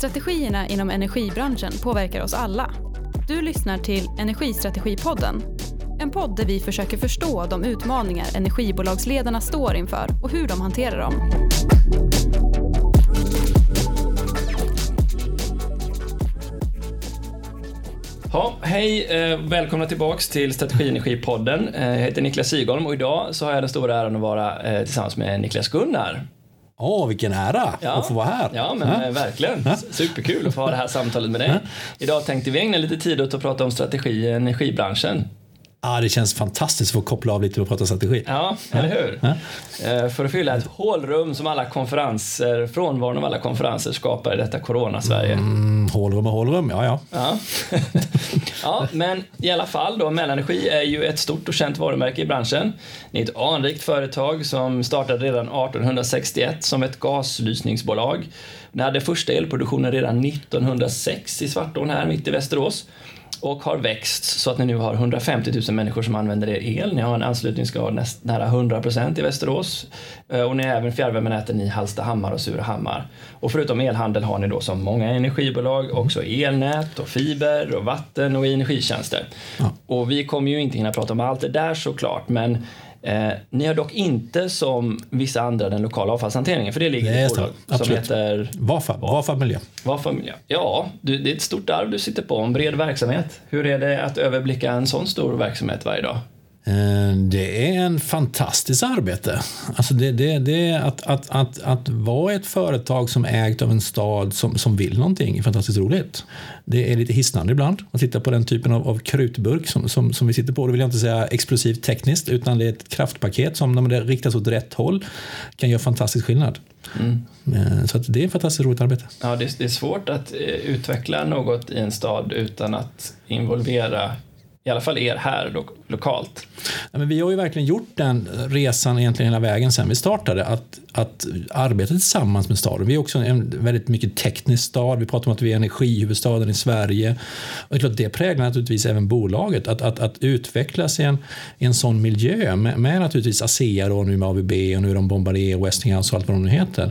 Strategierna inom energibranschen påverkar oss alla. Du lyssnar till Energistrategipodden. En podd där vi försöker förstå de utmaningar energibolagsledarna står inför och hur de hanterar dem. Ja, hej, eh, välkomna tillbaks till Strategienergipodden. Eh, jag heter Niklas Sigholm och idag så har jag den stora äran att vara eh, tillsammans med Niklas Gunnar. Åh, vilken ära Ja. att få vara här. Ja, men Ja. eh, verkligen. Superkul att få ha det här samtalet med dig. Idag tänkte vi ägna lite tid åt att prata om strategi i energibranschen. Ja, det känns fantastiskt att få koppla av lite och prata strategi. Ja, eller hur? Eh, För att fylla ett hålrum som alla konferenser, frånvaron av alla konferenser skapar i detta corona-Sverige. Mm, hålrum och hålrum, ja ja. Ja. ja, men i alla fall då, Mellanenergi är ju ett stort och känt varumärke i branschen. Ni är ett anrikt företag som startade redan 1861 som ett gaslysningsbolag. Ni hade första elproduktionen redan 1906 i Svartån här mitt i Västerås och har växt så att ni nu har 150 000 människor som använder er el. Ni har en anslutningsgrad näst, nära 100 procent i Västerås Eh, och ni har även fjärrvärmenäten i Hallstahammar och Surahammar. Och förutom elhandel har ni då som många energibolag också elnät och fiber och vatten och energitjänster. Och vi kommer ju inte hinna prata om allt det där såklart, men Eh, ni har dock inte som vissa andra den lokala avfallshanteringen, för det ligger Det i bolag som absolut. heter Vafab, Vafab Miljö. vad för miljö? Ja, du, det är ett stort arv du sitter på, en bred verksamhet. Hur är det att överblicka en sån stor verksamhet varje dag? Eh, Det är en fantastiskt arbete. Alltså det, det, det är att, att, att, att vara ett företag som ägt av en stad som, som vill någonting är fantastiskt roligt. Det är lite hisnande ibland att titta på den typen av, av krutburk som, som, som vi sitter på. Det vill jag inte säga explosivt tekniskt utan det är ett kraftpaket som när det riktas åt rätt håll kan göra fantastisk skillnad. Eh, Så det är ett fantastiskt roligt arbete. Ja, det, det är svårt att eh, utveckla något i en stad utan att involvera i alla fall er här lo lokalt. Ja, men vi har ju verkligen gjort den resan egentligen hela vägen sen vi startade. Att, att arbeta tillsammans med staden. Vi är också en väldigt mycket teknisk stad. Vi pratar om att vi är energihuvudstaden i Sverige. Och det, är klart, det präglar naturligtvis även bolaget. Att, att, att utvecklas i en, i en sån miljö med, med naturligtvis ASEA då, nu med ABB och nu är de Bombardier, Westinghouse och allt vad de nu heter.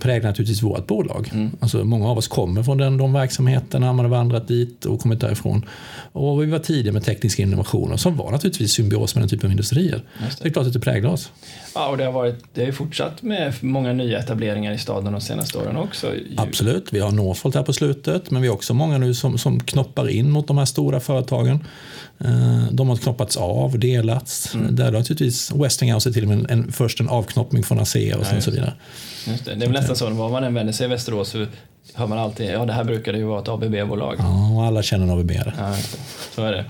Präglar naturligtvis vårt bolag. Alltså, många av oss kommer från den, de verksamheterna. Man har vandrat dit och kommit därifrån. Och vi var tidiga med tekniska innovationer som var naturligtvis symbios med den typen av industrier. Så det är klart att det präglar oss. Ja, och det har, varit, det har ju fortsatt med många nya etableringar i staden de senaste åren också. Absolut, vi har Northvolt här på slutet, men vi har också många nu som, som knoppar in mot de här stora företagen. Eh, De har knoppats av, delats. Där har naturligtvis Westinghouse till och med en, en, först en avknoppning från ASEA och just så vidare. Just det. det är väl nästan så, var man än vänder sig i Västerås så hör man alltid, ja det här brukar det ju vara ett ABB-bolag. Ja, och alla känner en ABB. Ja, det. så är det.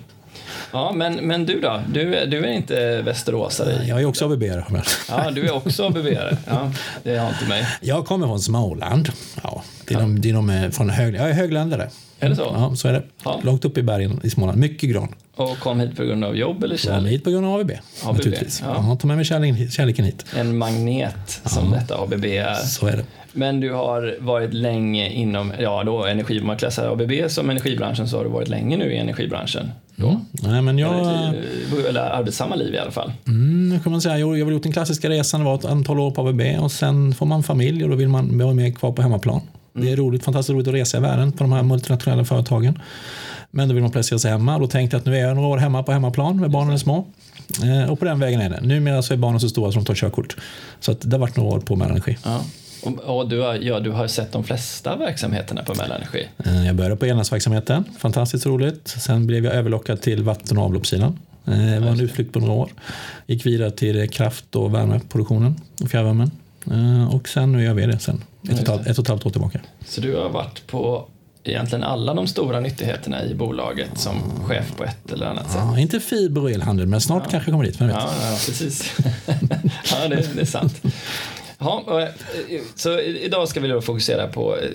Ja, men, men du då? Du, du är inte västeråsare? Jag är också ABB. Men Ja, du är också ABB-are. Ja, det har inte mig. jag kommer från Småland. Ja, det är de, det är de är från hög, jag är högländare. Är det så? Ja, så är det. Ja. Långt upp i bergen i Småland. Mycket gran. Och kom hit på grund av jobb eller Jag kom kärlek? hit på grund av ABB. ABB, naturligtvis. ja. Ja. ta med mig kärleken, hit. En magnet som detta ABB är. Så är det. Men du har varit länge inom, ja då energi, om man klassar ABB som energibranschen så har du varit länge nu i energibranschen. Då. Nej, men jag... Eller, eller arbetssamma liv i alla fall. Mm, kan man säga. Jag jag har gjort den klassiska resan, det var ett antal år på ABB och sen får man familj och då vill man vara med kvar på hemmaplan. Det är roligt, fantastiskt roligt att resa i världen på de här multinationella företagen. Men då vill man placera sig hemma och då tänkte jag att nu är jag några år hemma på hemmaplan med barnen är små. Eh, Och på den vägen är det. Numera så är barnen så stora som de tar körkort. Så att det har varit några år på Mellanenergi. Ja. Och, och du, har, ja, du har sett de flesta verksamheterna på Mellanenergi. Eh, Jag började på elnätsverksamheten, fantastiskt roligt. Sen blev jag överlockad till vatten och avloppssidan. Eh, Det var en utflykt på några år. Gick vidare till kraft och värmeproduktionen och fjärrvärmen. Eh, Och sen nu är jag vd sen ett och, ett, halvt- ett och ett halvt år tillbaka. Så du har varit på egentligen alla de stora nyttigheterna i bolaget som chef på ett eller annat sätt. Ja, inte fiber och elhandel, men snart kanske jag kommer dit. Vem vet? Ja, ja precis. ja, det, det är sant. Ja, eh, så idag ska vi då fokusera på eh,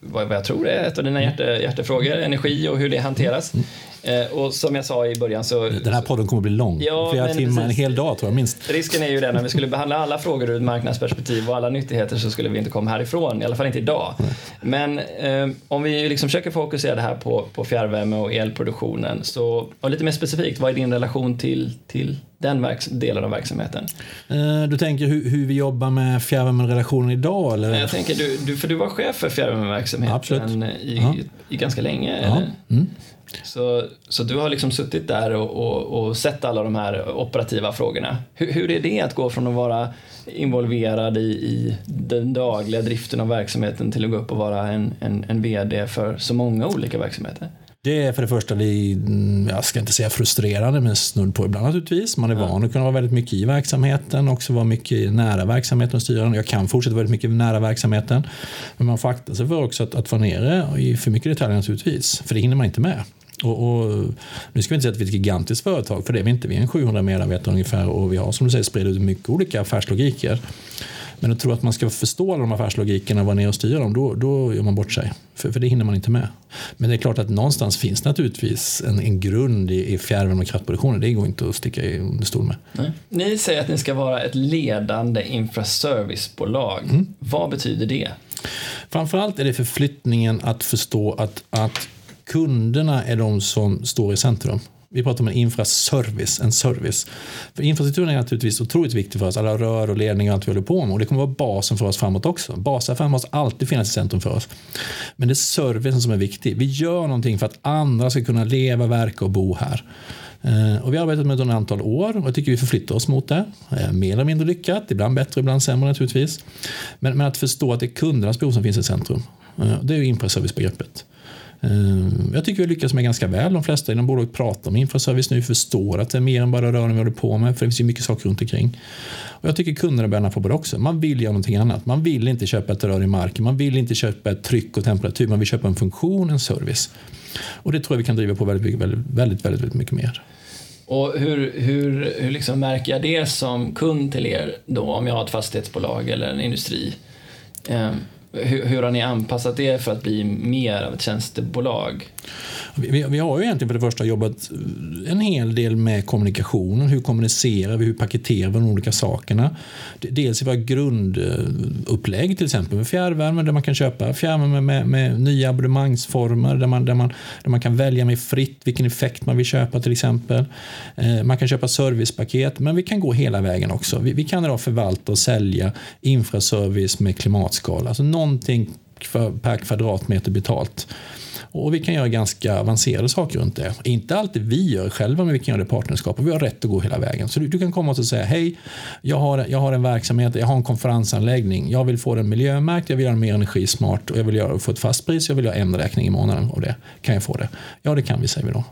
vad jag tror är ett av dina hjärte, hjärtefrågor, energi och hur det hanteras. Eh, och som jag sa i början så... Den här podden kommer att bli lång. Ja, Flera timmar, en precis. hel dag tror jag minst. Risken är ju den, om vi skulle behandla alla frågor ur ett marknadsperspektiv och alla nyttigheter så skulle vi inte komma härifrån, i alla fall inte idag. Men eh, om vi liksom försöker fokusera det här på, på fjärrvärme och elproduktionen, så, och lite mer specifikt, vad är din relation till, till den delen av verksamheten? Eh, Du tänker hur, hur vi jobbar med fjärrvärmerelationen idag? Eller? Jag tänker, du, du, för du var chef för fjärrvärmeverksamheten i, Ja. i ganska länge. Ja. Mm. Så, så du har liksom suttit där och, och, och sett alla de här operativa frågorna. Hur, hur är det att gå från att vara involverad i, i den dagliga driften av verksamheten till att gå upp och vara en, en, en VD för så många olika verksamheter? Det är för det första, det är, mm, jag ska inte säga frustrerande, men snudd på ibland naturligtvis. Man är van att kunna vara väldigt mycket i verksamheten, också vara mycket nära verksamheten och styra den. Jag kan fortsätta väldigt mycket nära verksamheten. Men man får akta sig för också att, att vara nere i för mycket detaljer naturligtvis, för det hinner man inte med. Och, och, nu ska vi inte säga att vi är ett gigantiskt företag, för det är vi inte. Vi är en 700 medarbetare ungefär och vi har som du säger spridit ut mycket olika affärslogiker. Men att tro att man ska förstå alla de affärslogikerna och vara ner och styra dem, då, då gör man bort sig. För, för det hinner man inte med. Men det är klart att någonstans finns naturligtvis en, en grund i, i fjärrvärme och kraftproduktionen. Det går inte att sticka i under stol med. Nej. Ni säger att ni ska vara ett ledande infraservicebolag. Vad betyder det? Framförallt är det förflyttningen att förstå att, att kunderna är de som står i centrum. Vi pratar om en infraservice, en service. För infrastrukturen är naturligtvis otroligt viktig för oss, alla rör och ledningar och allt vi håller på med. Och det kommer vara basen för oss framåt också. Basaffären måste alltid finnas i centrum för oss. Men det är servicen som är viktig. Vi gör någonting för att andra ska kunna leva, verka och bo här. Eh, och vi har arbetat med det under ett antal år och jag tycker vi förflyttar oss mot det. Eh, mer eller mindre lyckat, ibland bättre, ibland sämre naturligtvis. Men, men att förstå att det är kundernas behov som finns i centrum. Eh, det är ju infraservicebegreppet. Ehm, jag tycker vi lyckas med ganska väl. De flesta inom bolaget pratar om infraservice nu, förstår att det är mer än bara rören vi håller på med, för det finns ju mycket saker runt omkring. Och jag tycker kunderna börjar på det också. Man vill göra någonting annat. Man vill inte köpa ett rör i marken, man vill inte köpa ett tryck och temperatur, man vill köpa en funktion, en service. Och det tror jag vi kan driva på väldigt, väldigt, väldigt, väldigt, väldigt mycket mer. Och hur, hur, hur liksom märker jag det som kund till er då, om jag har ett fastighetsbolag eller en industri? Ehm, hur, hur har ni anpassat er för att bli mer av ett tjänstebolag? Vi, vi, har ju egentligen för det första jobbat en hel del med kommunikationen. Hur kommunicerar vi? Hur paketerar vi de olika sakerna? Dels i våra grundupplägg till exempel med fjärrvärme där man kan köpa fjärrvärme med, med nya abonnemangsformer där man, där, man, där man kan välja med fritt vilken effekt man vill köpa till exempel. Eh, man kan köpa servicepaket men vi kan gå hela vägen också. Vi, vi kan idag förvalta och sälja infraservice med klimatskala. Alltså någonting per kvadratmeter betalt. Och vi kan göra ganska avancerade saker runt det. Inte alltid vi gör själva, men vi kan göra det i partnerskap. Och vi har rätt att gå hela vägen. Så du, du kan komma och säga, hej, jag har, jag har en verksamhet, jag har en konferensanläggning. Jag vill få den miljömärkt, jag vill göra den mer energismart och jag vill göra, få ett fast pris, jag vill ha en räkning i månaden av det. Kan jag få det? Ja, det kan vi, säger vi då.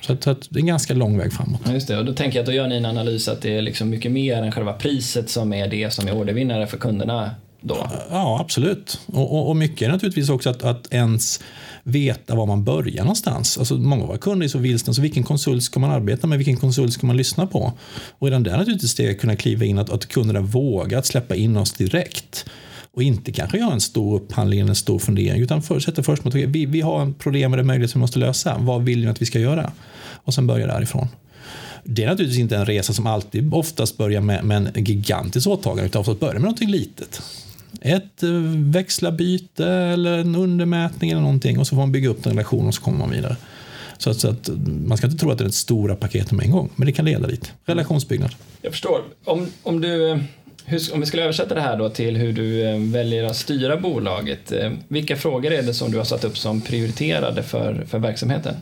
Så, att, så att det är en ganska lång väg framåt. Ja, just det. Och då tänker jag att då gör ni en analys att det är liksom mycket mer än själva priset som är det som är ordervinnare för kunderna då. Ja, absolut. Och, och, och mycket är naturligtvis också att, att ens veta var man börjar någonstans. Alltså, många av våra kunder är så vilsna, så vilken konsult ska man arbeta med? Vilken konsult ska man lyssna på? Och redan där naturligtvis det att kunna kliva in, att, att kunderna vågar att släppa in oss direkt. Och inte kanske göra en stor upphandling eller en stor fundering, utan för, sätta först att vi, vi har en problem eller möjlighet som vi måste lösa. Vad vill ni att vi ska göra? Och sen börja därifrån. Det är naturligtvis inte en resa som alltid oftast börjar med, med en gigantisk åtagande, utan oftast börjar med någonting litet. Ett eh, växlarbyte eller en undermätning eller någonting och så får man bygga upp en relation och så kommer man vidare. Så att, så att man ska inte tro att det är ett stora paket med en gång, men det kan leda dit. Relationsbyggnad. Jag förstår. Om, om, du, eh, hur, om vi skulle översätta det här då till hur du eh, väljer att styra bolaget. Vilka frågor är det som du har satt upp som prioriterade för, för verksamheten?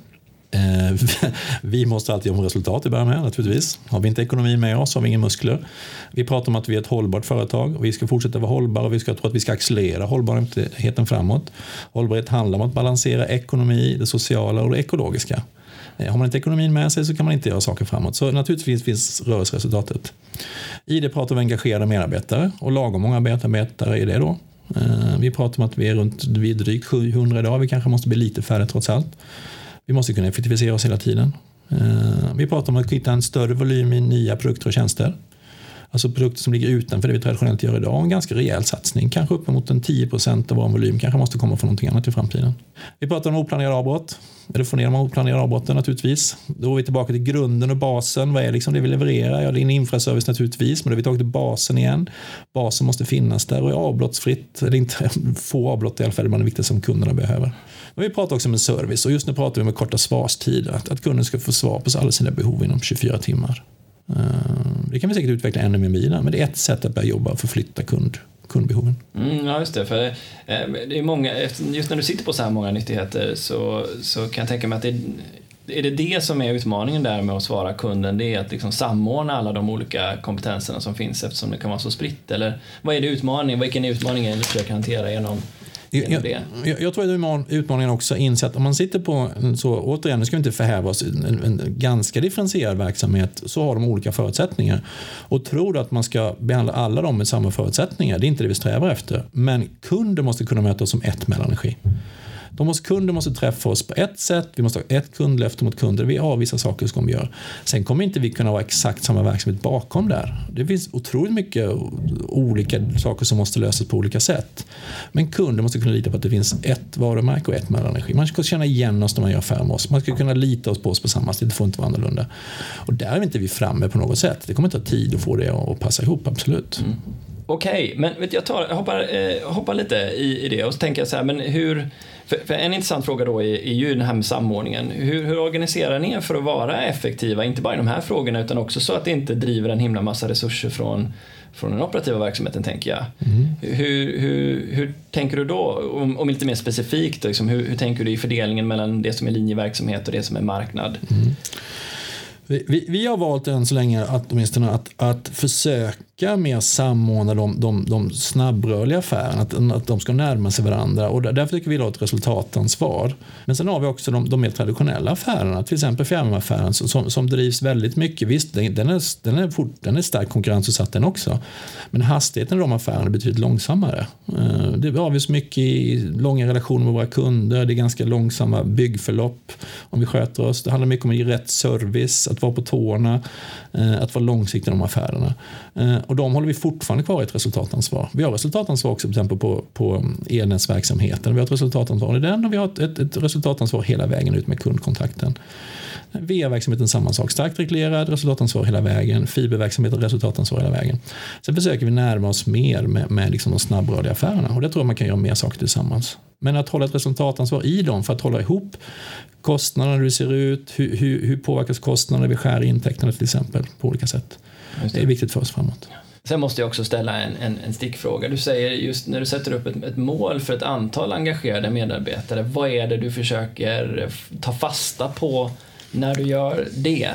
Eh, vi måste alltid om resultat i början med naturligtvis. Har vi inte ekonomi med oss har vi inga muskler. Vi pratar om att vi är ett hållbart företag och vi ska fortsätta vara hållbara och vi ska tro att vi ska accelerera hållbarheten framåt. Hållbarhet handlar om att balansera ekonomi, det sociala och det ekologiska. Eh, Har man inte ekonomin med sig så kan man inte göra saker framåt. Så naturligtvis finns rörelseresultatet. I det pratar vi om engagerade medarbetare och lagom många medarbetare är det då. Eh, vi pratar om att vi är runt, vi är drygt 700 idag, vi kanske måste bli lite färre trots allt. Vi måste kunna effektivisera oss hela tiden. Eh, vi pratar om att hitta en större volym i nya produkter och tjänster. Alltså produkter som ligger utanför det vi traditionellt gör idag. En ganska rejäl satsning. Kanske uppemot en 10 procent av vår volym kanske måste komma från någonting annat i framtiden. Vi pratar om oplanerade avbrott. Eller få ner de oplanerade avbrotten naturligtvis. Då är vi tillbaka till grunden och basen. Vad är liksom det vi levererar? Ja, det är en infraservice naturligtvis, men då är vi tillbaka till basen igen. Basen måste finnas där och är avbrottsfritt, eller inte få avbrott i alla fall, det är det viktigaste som kunderna behöver. Men vi pratar också om en service och just nu pratar vi om korta svarstider. Att, att kunden ska få svar på alla sina behov inom 24 timmar. Eh, det kan vi säkert utveckla ännu mer vidare, men det är ett sätt att börja jobba och förflytta kund, kundbehoven. Mm, ja, just det. För, eh, det är många, just när du sitter på så här många nyttigheter så, så kan jag tänka mig att det är det det som är utmaningen där med att svara kunden? Det är att liksom samordna alla de olika kompetenserna som finns eftersom det kan vara så spritt? Eller vad är det utmaningen? Vilken är utmaningen du försöker hantera genom jag, jag, jag, tror att utmaningen också inser att om man sitter på, så återigen, nu ska vi inte förhäva oss, en, en, ganska differentierad verksamhet så har de olika förutsättningar. Och tror att man ska behandla alla dem med samma förutsättningar, det är inte det vi strävar efter. Men kunden måste kunna möta oss som ett Mellanenergi. De måste, kunder måste träffa oss på ett sätt, vi måste ha ett kundlöfte mot kunder. Vi har vissa saker som vi gör. Sen kommer inte vi kunna ha exakt samma verksamhet bakom där. Det finns otroligt mycket olika saker som måste lösas på olika sätt. Men kunder måste kunna lita på att det finns ett varumärke och ett Mellanenergi. Man ska känna igen oss när man gör affärer med oss. Man ska kunna lita på oss på samma sätt, det får inte vara annorlunda. Och där är inte vi framme på något sätt. Det kommer ta tid att få det att passa ihop, absolut. Mm. Okej, okay, men vet jag, tar, hoppar, eh, hoppar lite i, i det och så tänker jag så här, men hur för, för, en intressant fråga då är, är ju den här med samordningen. Hur, hur organiserar ni er för att vara effektiva, inte bara i de här frågorna utan också så att det inte driver en himla massa resurser från, från den operativa verksamheten tänker jag. Mm. Hur, hur, hur tänker du då, om, om lite mer specifikt, liksom, hur, hur tänker du i fördelningen mellan det som är linjeverksamhet och det som är marknad? Mm. Vi, vi, vi, har valt än så länge att, åtminstone att, att försöka mer samordna de, de, de snabbrörliga affärerna, att, att de ska närma sig varandra och därför tycker vi ha ett resultatansvar. Men sen har vi också de, de mer traditionella affärerna, till exempel fjärrvärmeaffären som, som drivs väldigt mycket. Visst, den är, den är, fort, den är starkt konkurrensutsatt den också. Men hastigheten i de affärerna är betydligt långsammare. Eh, det avgörs mycket i långa relationer med våra kunder, det är ganska långsamma byggförlopp om vi sköter oss. Det handlar mycket om att ge rätt service, att vara på tårna, eh, att vara långsiktig i de affärerna. Eh, och de håller vi fortfarande kvar i ett resultatansvar. Vi har resultatansvar också till exempel på, på mm, elnätsverksamheten. Vi har ett resultatansvar i den och vi har ett, ett, ett resultatansvar hela vägen ut med kundkontakten. VA-verksamheten samma sak, starkt reglerad, resultatansvar hela vägen. Fiberverksamheten, resultatansvar hela vägen. Sen försöker vi närma oss mer med, med liksom de snabbrörliga affärerna och det tror jag man kan göra mer saker tillsammans. Men att hålla ett resultatansvar i dem för att hålla ihop kostnaderna, hur det ser ut, hur, hur, hur påverkas kostnaderna när vi skär intäkterna till exempel på olika sätt. Det. det. är viktigt för oss framåt. Sen måste jag också ställa en, en, en stickfråga. Du säger just när du sätter upp ett, ett, mål för ett antal engagerade medarbetare, vad är det du försöker ta fasta på när du gör det?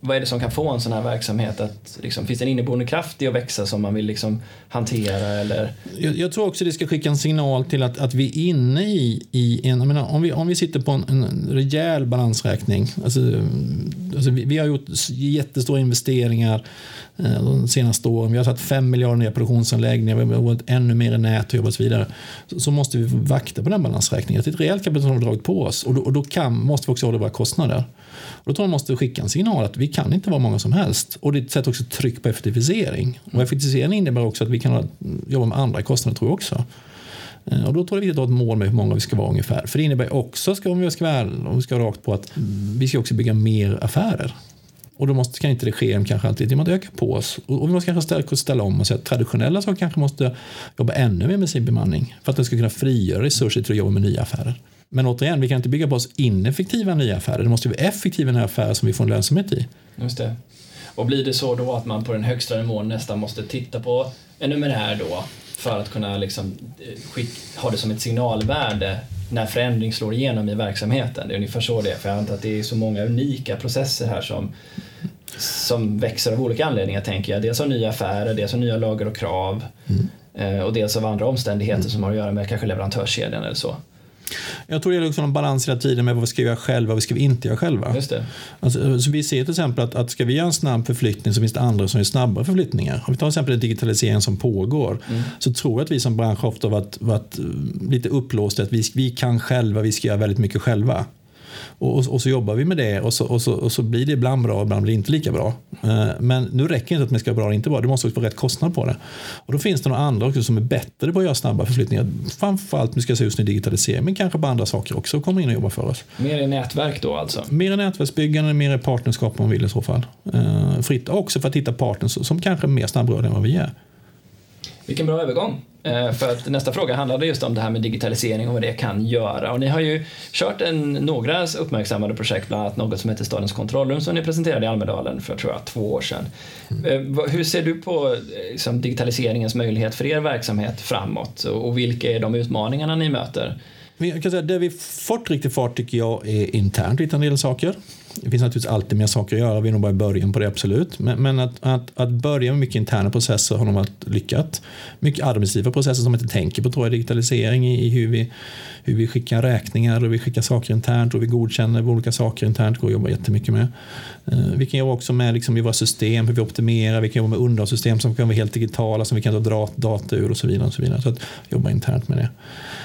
Vad är det som kan få en sån här verksamhet att, liksom, finns det en inneboende kraft i att växa som man vill liksom, hantera eller? Jag, jag, tror också det ska skicka en signal till att, att vi är inne i, i en, menar, om, vi, om vi sitter på en, en rejäl balansräkning, alltså, alltså vi, vi, har gjort jättestora investeringar eh, de senaste åren, vi har satt 5 miljarder nya produktionsanläggningar, vi har varit ännu mer i nät och jobbat så vidare, så, så, måste vi vakta på den balansräkningen. Det är ett rejält kapital som vi dragit på oss och då, och då kan, måste vi också hålla våra kostnader. Och då tror jag man måste skicka en signal att vi kan inte vara många som helst. Och det sätter också tryck på effektivisering. Och effektivisering innebär också att vi kan jobba med andra kostnader tror jag också. Eh, och då tror jag det är viktigt att ha ett mål med hur många vi ska vara ungefär. För det innebär också, ska, om vi ska vara, om vi ska vara rakt på, att vi ska också bygga mer affärer. Och då måste, kan inte det ske kanske alltid genom att öka på oss. Och, vi måste kanske ställa, ställa om och säga att traditionella saker kanske måste jobba ännu mer med sin bemanning. För att den ska kunna frigöra resurser till att jobba med nya affärer. Men återigen, vi kan inte bygga på oss ineffektiva nya affärer. Det måste vara effektiva nya affärer som vi får en lönsamhet i. Just det. Och blir det så då att man på den högsta nivån nästan måste titta på en numerär då för att kunna liksom eh, ha det som ett signalvärde när förändring slår igenom i verksamheten. Det är ungefär så det är, för jag antar att det är så många unika processer här som, som växer av olika anledningar tänker jag. Dels av nya affärer, dels av nya lagar och krav mm. Eh, och dels av andra omständigheter mm. som har att göra med kanske leverantörskedjan eller så. Jag tror det är liksom en balans hela tiden med vad vi ska göra själva och vad ska vi inte göra själva. Just det. Alltså, så vi ser till exempel att, att ska vi göra en snabb förflyttning så finns det andra som gör snabbare förflyttningar. Om vi tar till exempel digitalisering som pågår mm. så tror jag att vi som bransch ofta varit, varit lite upplåsta att vi, vi kan själva, vi ska göra väldigt mycket själva. Och, och, och, så jobbar vi med det och så, och, så, och så blir det ibland bra och ibland blir det inte lika bra. Eh, men nu räcker det inte att det ska vara bra eller inte bra, det måste också vara rätt kostnad på det. Och då finns det några andra också som är bättre på att göra snabba förflyttningar. Framförallt, nu ska jag säga just nu digitalisering, men kanske på andra saker också och kommer in och jobbar för oss. Mer i nätverk då alltså? Mer i nätverksbyggande, mer i partnerskap om man vill i så fall. Eh, fritt också för att hitta partners som kanske är mer snabbrörliga än vad vi är. Vilken bra övergång. Eh, för att nästa fråga handlade just om det här med digitalisering och vad det kan göra. Och ni har ju kört en, några uppmärksammade projekt, bland annat något som heter Stadens kontrollrum som ni presenterade i Almedalen för tror jag, två år sedan. Mm. Hur ser du på liksom, digitaliseringens möjlighet för er verksamhet framåt och vilka är de utmaningarna ni möter? Jag kan säga, det vi fått riktigt fart tycker jag är internt hitta en del saker. Det finns naturligtvis alltid mer saker att göra, vi är nog bara i början på det absolut. Men, men att, att, att, börja med mycket interna processer har nog varit lyckat. Mycket administrativa processer som man inte tänker på tror jag, digitalisering i, i hur, vi, hur vi skickar räkningar och vi skickar saker internt och vi godkänner olika saker internt går att jobba jättemycket med. Eh, vi kan jobba också med liksom, i våra system, hur vi optimerar, vi kan jobba med underhållssystem som kan vara helt digitala som vi kan dra data ur och så vidare. Och så vidare. Så att jobba internt med det.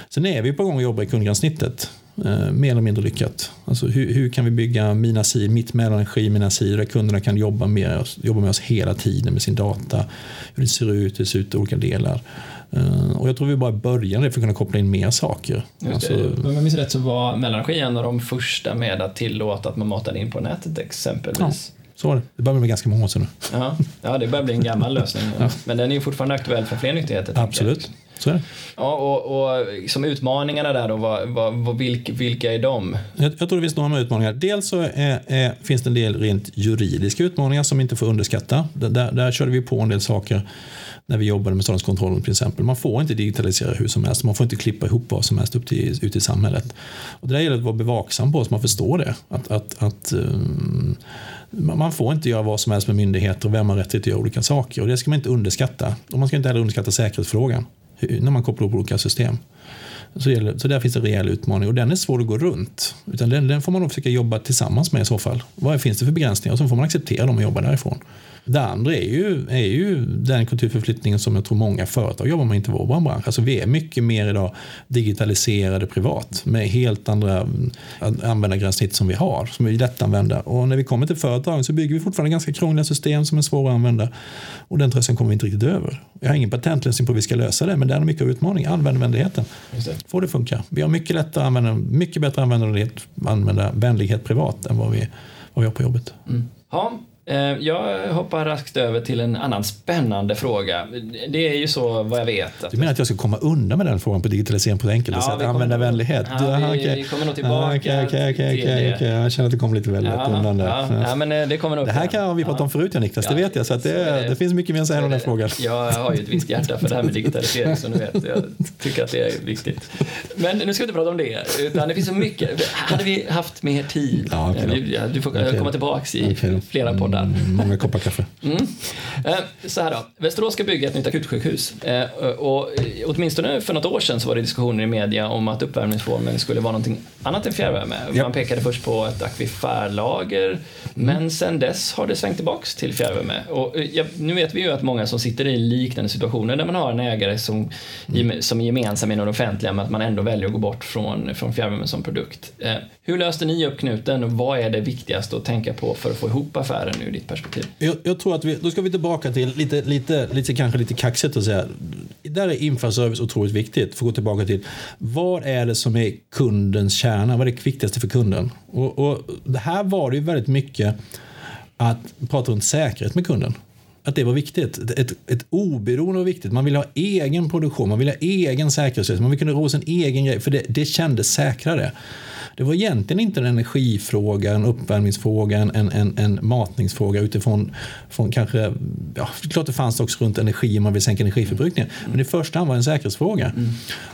Sen är vi på gång att jobba i kundgränssnittet eh, mer eller mindre lyckat. Alltså hur, hur kan vi bygga mina sidor, mitt mellanregi, mina sidor där kunderna kan jobba med, oss, jobba med oss hela tiden med sin data. Hur det ser ut, hur det ser ut i olika delar. Uh, och jag tror vi bara börjar för att kunna koppla in mer saker. Alltså, Om jag minns rätt så var mellanregi en av de första med att tillåta att man matade in på nätet exempelvis. Ja. Så var det. Det börjar bli ganska många år sedan nu. Ja, ja det börjar bli en gammal lösning. ja. Men den är ju fortfarande aktuell för fler nyttigheter. Absolut. Så är det. Ja, och, och som utmaningarna där då, vad, vad, vilka, vilka är de? Jag, jag, tror det finns några utmaningar. Dels så är, är, finns det en del rent juridiska utmaningar som inte får underskatta. Där, där körde vi på en del saker när vi jobbade med ståndskontrollen till exempel. Man får inte digitalisera hur som helst, man får inte klippa ihop vad som helst upp till, ut i samhället. Och det där gäller att vara bevaksam på så man förstår det. Att, att, att um, man får inte göra vad som helst med myndigheter och vem har rätt att göra olika saker. Och det ska man inte underskatta. Och man ska inte heller underskatta säkerhetsfrågan när man kopplar ihop olika system. Så, gäller, så där finns en rejäl utmaning och den är svår att gå runt. Utan den, den får man nog försöka jobba tillsammans med i så fall. Vad finns det för begränsningar? Och så får man acceptera dem och jobba därifrån. Det andra är ju, är ju den kulturförflyttningen som jag tror många företag jobbar med, inte vår bransch. Alltså vi är mycket mer idag digitaliserade privat med helt andra mm, användargränssnitt som vi har, som är lättanvända. Och när vi kommer till företagen så bygger vi fortfarande ganska krångliga system som är svåra att använda. Och den tröskeln kommer vi inte riktigt över. Jag har ingen patentlösning på hur vi ska lösa det, men det är mycket av utmaningen, användarvänligheten. Får det funka. Vi har mycket lättare använda, mycket bättre användarvänlighet, privat än vad vi, vad vi har på jobbet. Mm. Ja, Eh, jag hoppar raskt över till en annan spännande fråga. Det är ju så vad jag vet. Att... Du menar att jag ska komma undan med den frågan på digitalisering på ett enkelt ja, sätt? Användarvänlighet? Ja, vi, okay. vi kommer nog tillbaka okay, okay, okay, okay, okay. Jag känner att det kommer lite väldigt ja, undan där. Ja, ja, men eh, det, kommer nog det här kan vi prata om förut, ja, Niklas. det vet jag. Så, det, det, det, finns mycket mer att säga om den frågan. Jag har ju ett visst hjärta för det här med digitalisering, som du vet. Jag tycker att det är viktigt. Men nu ska vi inte prata om det, utan det finns så mycket. Hade vi haft mer tid? Ja, du får komma tillbaka i flera poddar. Mm, många koppar kaffe. Mm. Eh, så här då, Västerås ska bygga ett nytt akutsjukhus. Eh, och åtminstone för något år sedan så var det diskussioner i media om att uppvärmningsformen skulle vara någonting annat än fjärrvärme. Yep. Man pekade först på ett akvifärlager, mm. men sen dess har det svängt tillbaks till fjärrvärme. Och ja, nu vet vi ju att många som sitter i liknande situationer där man har en ägare som, mm. som är gemensam inom det offentliga men att man ändå väljer att gå bort från, från fjärrvärme som produkt. Eh, hur löste ni upp knuten och vad är det viktigaste att tänka på för att få ihop affären ur ditt perspektiv? Jag, jag, tror att vi, då ska vi tillbaka till lite, lite, lite kanske lite kaxigt att säga. Där är infraservice otroligt viktigt. För att gå tillbaka till vad är det som är kundens kärna? Vad är det viktigaste för kunden? Och, och det här var det ju väldigt mycket att prata runt säkerhet med kunden att det var viktigt. Ett, ett oberoende var viktigt. Man ville ha egen produktion, man ville ha egen säkerhetslösning, man ville kunna ro sin egen grej, för det, det kändes säkrare. Det var egentligen inte en energifråga, en uppvärmningsfråga, en, en, en matningsfråga utifrån från kanske, ja, klart det fanns också runt energi om man vill sänka energiförbrukningen, mm. men i första hand var det en säkerhetsfråga. Mm.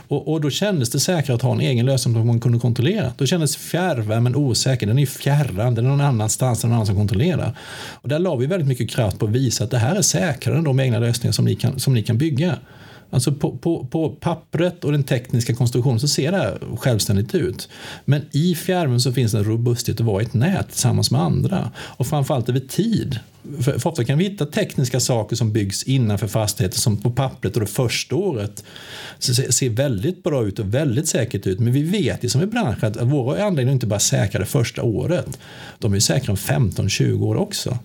Och, och, då kändes det säkrare att ha en egen lösning som man kunde kontrollera. Då kändes fjärrvärmen osäker, den är fjärran, den är någon annanstans, någon annan som kontrollerar. Och där la vi väldigt mycket kraft på att visa att det här är säkrare än de egna lösningar som ni kan, som ni kan bygga. Alltså på, på, på pappret och den tekniska konstruktionen så ser det här självständigt ut. Men i fjärrvärmen så finns det en robusthet att vara i ett nät tillsammans med andra. Och framförallt över tid. För, för ofta kan vi hitta tekniska saker som byggs innanför fastigheter som på pappret och det första året ser, väldigt bra ut och väldigt säkert ut. Men vi vet ju som i branschen att våra anläggningar inte bara säkra det första året. De är säkra om 15-20 år också.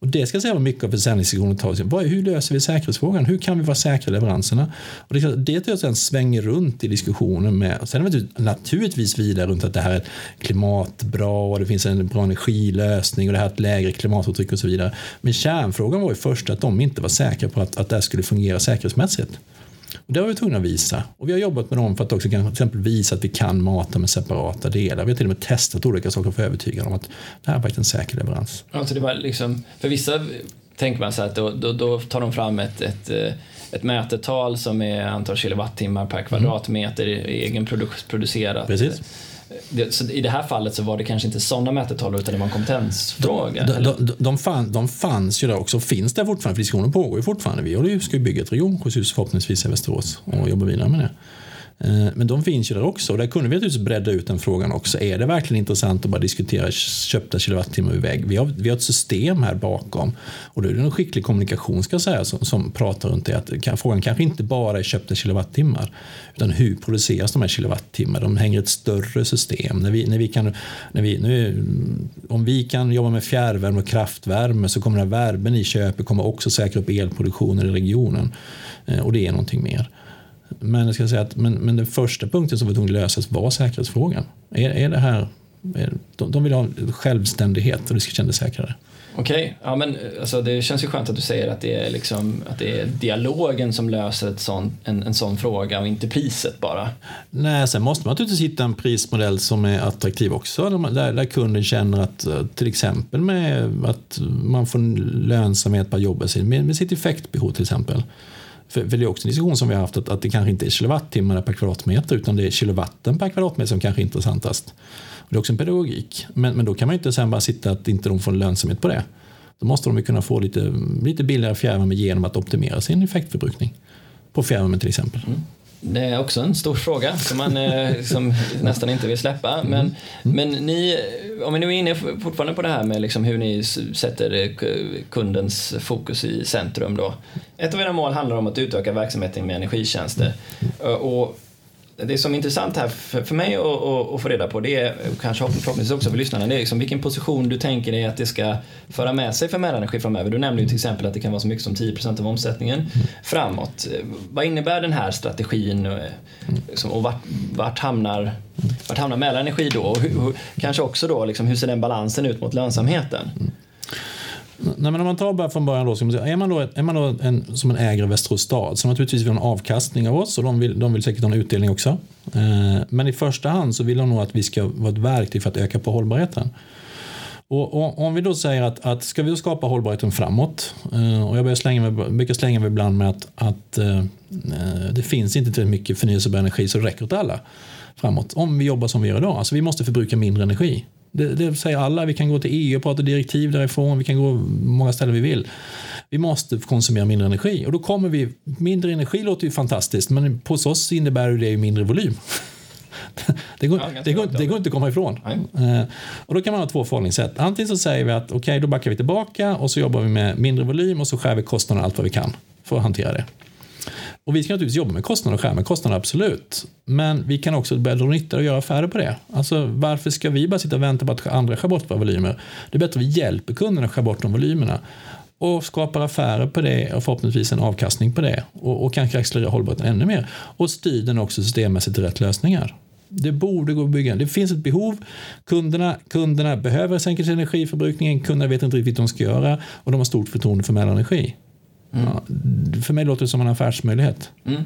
Och det ska säga vad mycket av försäljningsdiskussionen tar sig. Hur löser vi säkerhetsfrågan? Hur kan vi vara säkra i leveranserna? Och det, det tror jag sen svänger runt i diskussionen med, sen är det typ naturligtvis vidare runt att det här är klimatbra och det finns en bra energilösning och det här är ett lägre klimatavtryck och så vidare. Men kärnfrågan var ju först att de inte var säkra på att, att det här skulle fungera säkerhetsmässigt. Och det var vi tvungna att visa. Och vi har jobbat med dem för att också till exempel visa att vi kan mata med separata delar. Vi har till och med testat olika saker för att övertyga om att det här är faktiskt en säker leverans. Alltså det var liksom, för vissa tänker man så att då, då, då tar de fram ett, ett eh, ett mätetal som är antal kilowattimmar per kvadratmeter mm. egenproducerat. Precis det, så I det här fallet så var det kanske inte sådana mätetal utan det var en kompetensfråga? De, de, de, de, fann, de fanns ju där också, finns där fortfarande, för diskussionen pågår ju fortfarande. Vi ska ju bygga ett regionsjukhus förhoppningsvis i Västerås och jobba vidare med det. Eh, men de finns ju där också och där kunde vi naturligtvis bredda ut den frågan också. Är det verkligen intressant att bara diskutera köpta kilowattimmar vid väg? Vi har, vi har ett system här bakom och då är det en skicklig kommunikation ska säga som, som pratar runt det. Att frågan kanske inte bara är köpta kilowattimmar utan hur produceras de här kilowattimmarna? De hänger i ett större system. När vi, när vi kan, när vi, nu, om vi kan jobba med fjärrvärme och kraftvärme så kommer den här värmen i köpet kommer också säkra upp elproduktionen i regionen eh, och det är någonting mer. Men, jag ska säga att, men, men den första punkten som var tvungen att lösas var säkerhetsfrågan. Är, är det här, är, de, de vill ha självständighet och det ska kännas säkrare. Okej, okay. ja, men alltså, det känns ju skönt att du säger att det är, liksom, att det är dialogen som löser ett sån, en, en sån fråga och inte priset bara. Nej, sen måste man naturligtvis hitta en prismodell som är attraktiv också. Där, där kunden känner att eh, till exempel med att man får lönsamhet på jobbet med, med sitt effektbehov till exempel. För, för det är också en diskussion som vi har haft att, att det kanske inte är kilowattimmarna per kvadratmeter utan det är kilowatten per kvadratmeter som kanske är intressantast. Och det är också en pedagogik. Men, men då kan man ju inte sen bara sitta att inte de får lönsamhet på det. Då måste de ju kunna få lite, lite billigare fjärrvärme genom att optimera sin effektförbrukning. På fjärrvärme till exempel. Mm. Det är också en stor fråga som man eh, som nästan inte vill släppa. Mm. Men, mm. men ni, om vi nu är inne fortfarande på det här med liksom hur ni sätter eh, kundens fokus i centrum. Då. Ett av era mål handlar om att utöka verksamheten med energitjänster. Mm. Och det som är intressant här för, för mig att få reda på det är, kanske förhoppningsvis också för lyssnarna, det är liksom vilken position du tänker dig att det ska föra med sig för Mälarenergi framöver. Du nämnde ju till exempel att det kan vara så mycket som 10% av omsättningen mm. framåt. Vad innebär den här strategin och, liksom, och vart, vart, hamnar, vart hamnar Mälarenergi då? Och hur, hur, kanske också då, liksom, hur ser den balansen ut mot lönsamheten? Mm. Nej, men om man tar bara från början då, så är man då, är man då en, som en ägare av Västerås stad som naturligtvis vill ha en avkastning av oss och de vill, de vill säkert ha en utdelning också. Eh, men i första hand så vill de nog att vi ska vara ett verktyg för att öka på hållbarheten. Och, och, om vi då säger att, att ska vi då skapa hållbarheten framåt eh, och jag börjar slänga mig, brukar slänga mig ibland med att, att eh, eh det finns inte tillräckligt mycket förnyelsebar energi så det räcker åt alla framåt. Om vi jobbar som vi gör idag, alltså vi måste förbruka mindre energi. Det, det säger alla. Vi kan gå till EU och prata direktiv därifrån. Vi kan gå många ställen vi vill. Vi måste konsumera mindre energi och då kommer vi. Mindre energi låter ju fantastiskt, men på oss innebär det ju mindre volym. Det går, ja, det, går, det går, inte att komma ifrån. Eh, och då kan man ha två förhållningssätt. Antingen så säger vi att okej, okay, då backar vi tillbaka och så jobbar vi med mindre volym och så skär vi kostnaderna allt vad vi kan för att hantera det. Och vi ska naturligtvis jobba med kostnader och skära med kostnader, absolut. Men vi kan också börja dra nytta och göra affärer på det. Alltså, varför ska vi bara sitta och vänta på att andra skär bort våra volymer? Det är bättre att vi hjälper kunderna att skära bort de volymerna och skapar affärer på det och förhoppningsvis en avkastning på det och, och kanske accelerera hållbarheten ännu mer och styr den också systemmässigt till rätt lösningar. Det borde gå att bygga. Det finns ett behov. Kunderna, kunderna behöver sänka sin energiförbrukning. Kunderna vet inte riktigt vad de ska göra och de har stort förtroende för Mälarenergi. Mm. Ja, för mig låter det som en affärsmöjlighet. Mm.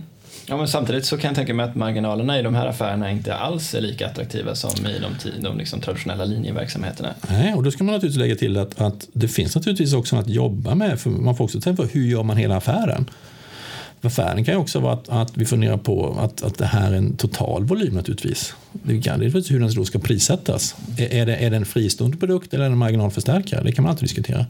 Ja, men samtidigt så kan jag tänka mig att marginalerna i de här affärerna inte alls är lika attraktiva som i de, de liksom traditionella linjeverksamheterna. Nej, och då ska man naturligtvis lägga till att, att det finns naturligtvis också att jobba med. För man får också tänka på hur gör man hela affären. Affären kan ju också vara att, att vi funderar på att, att det här är en total volym naturligtvis. Det kan det är hur den då ska prissättas. Är, är, det, är det en fristående produkt eller en marginalförstärkare? Det kan man alltid diskutera.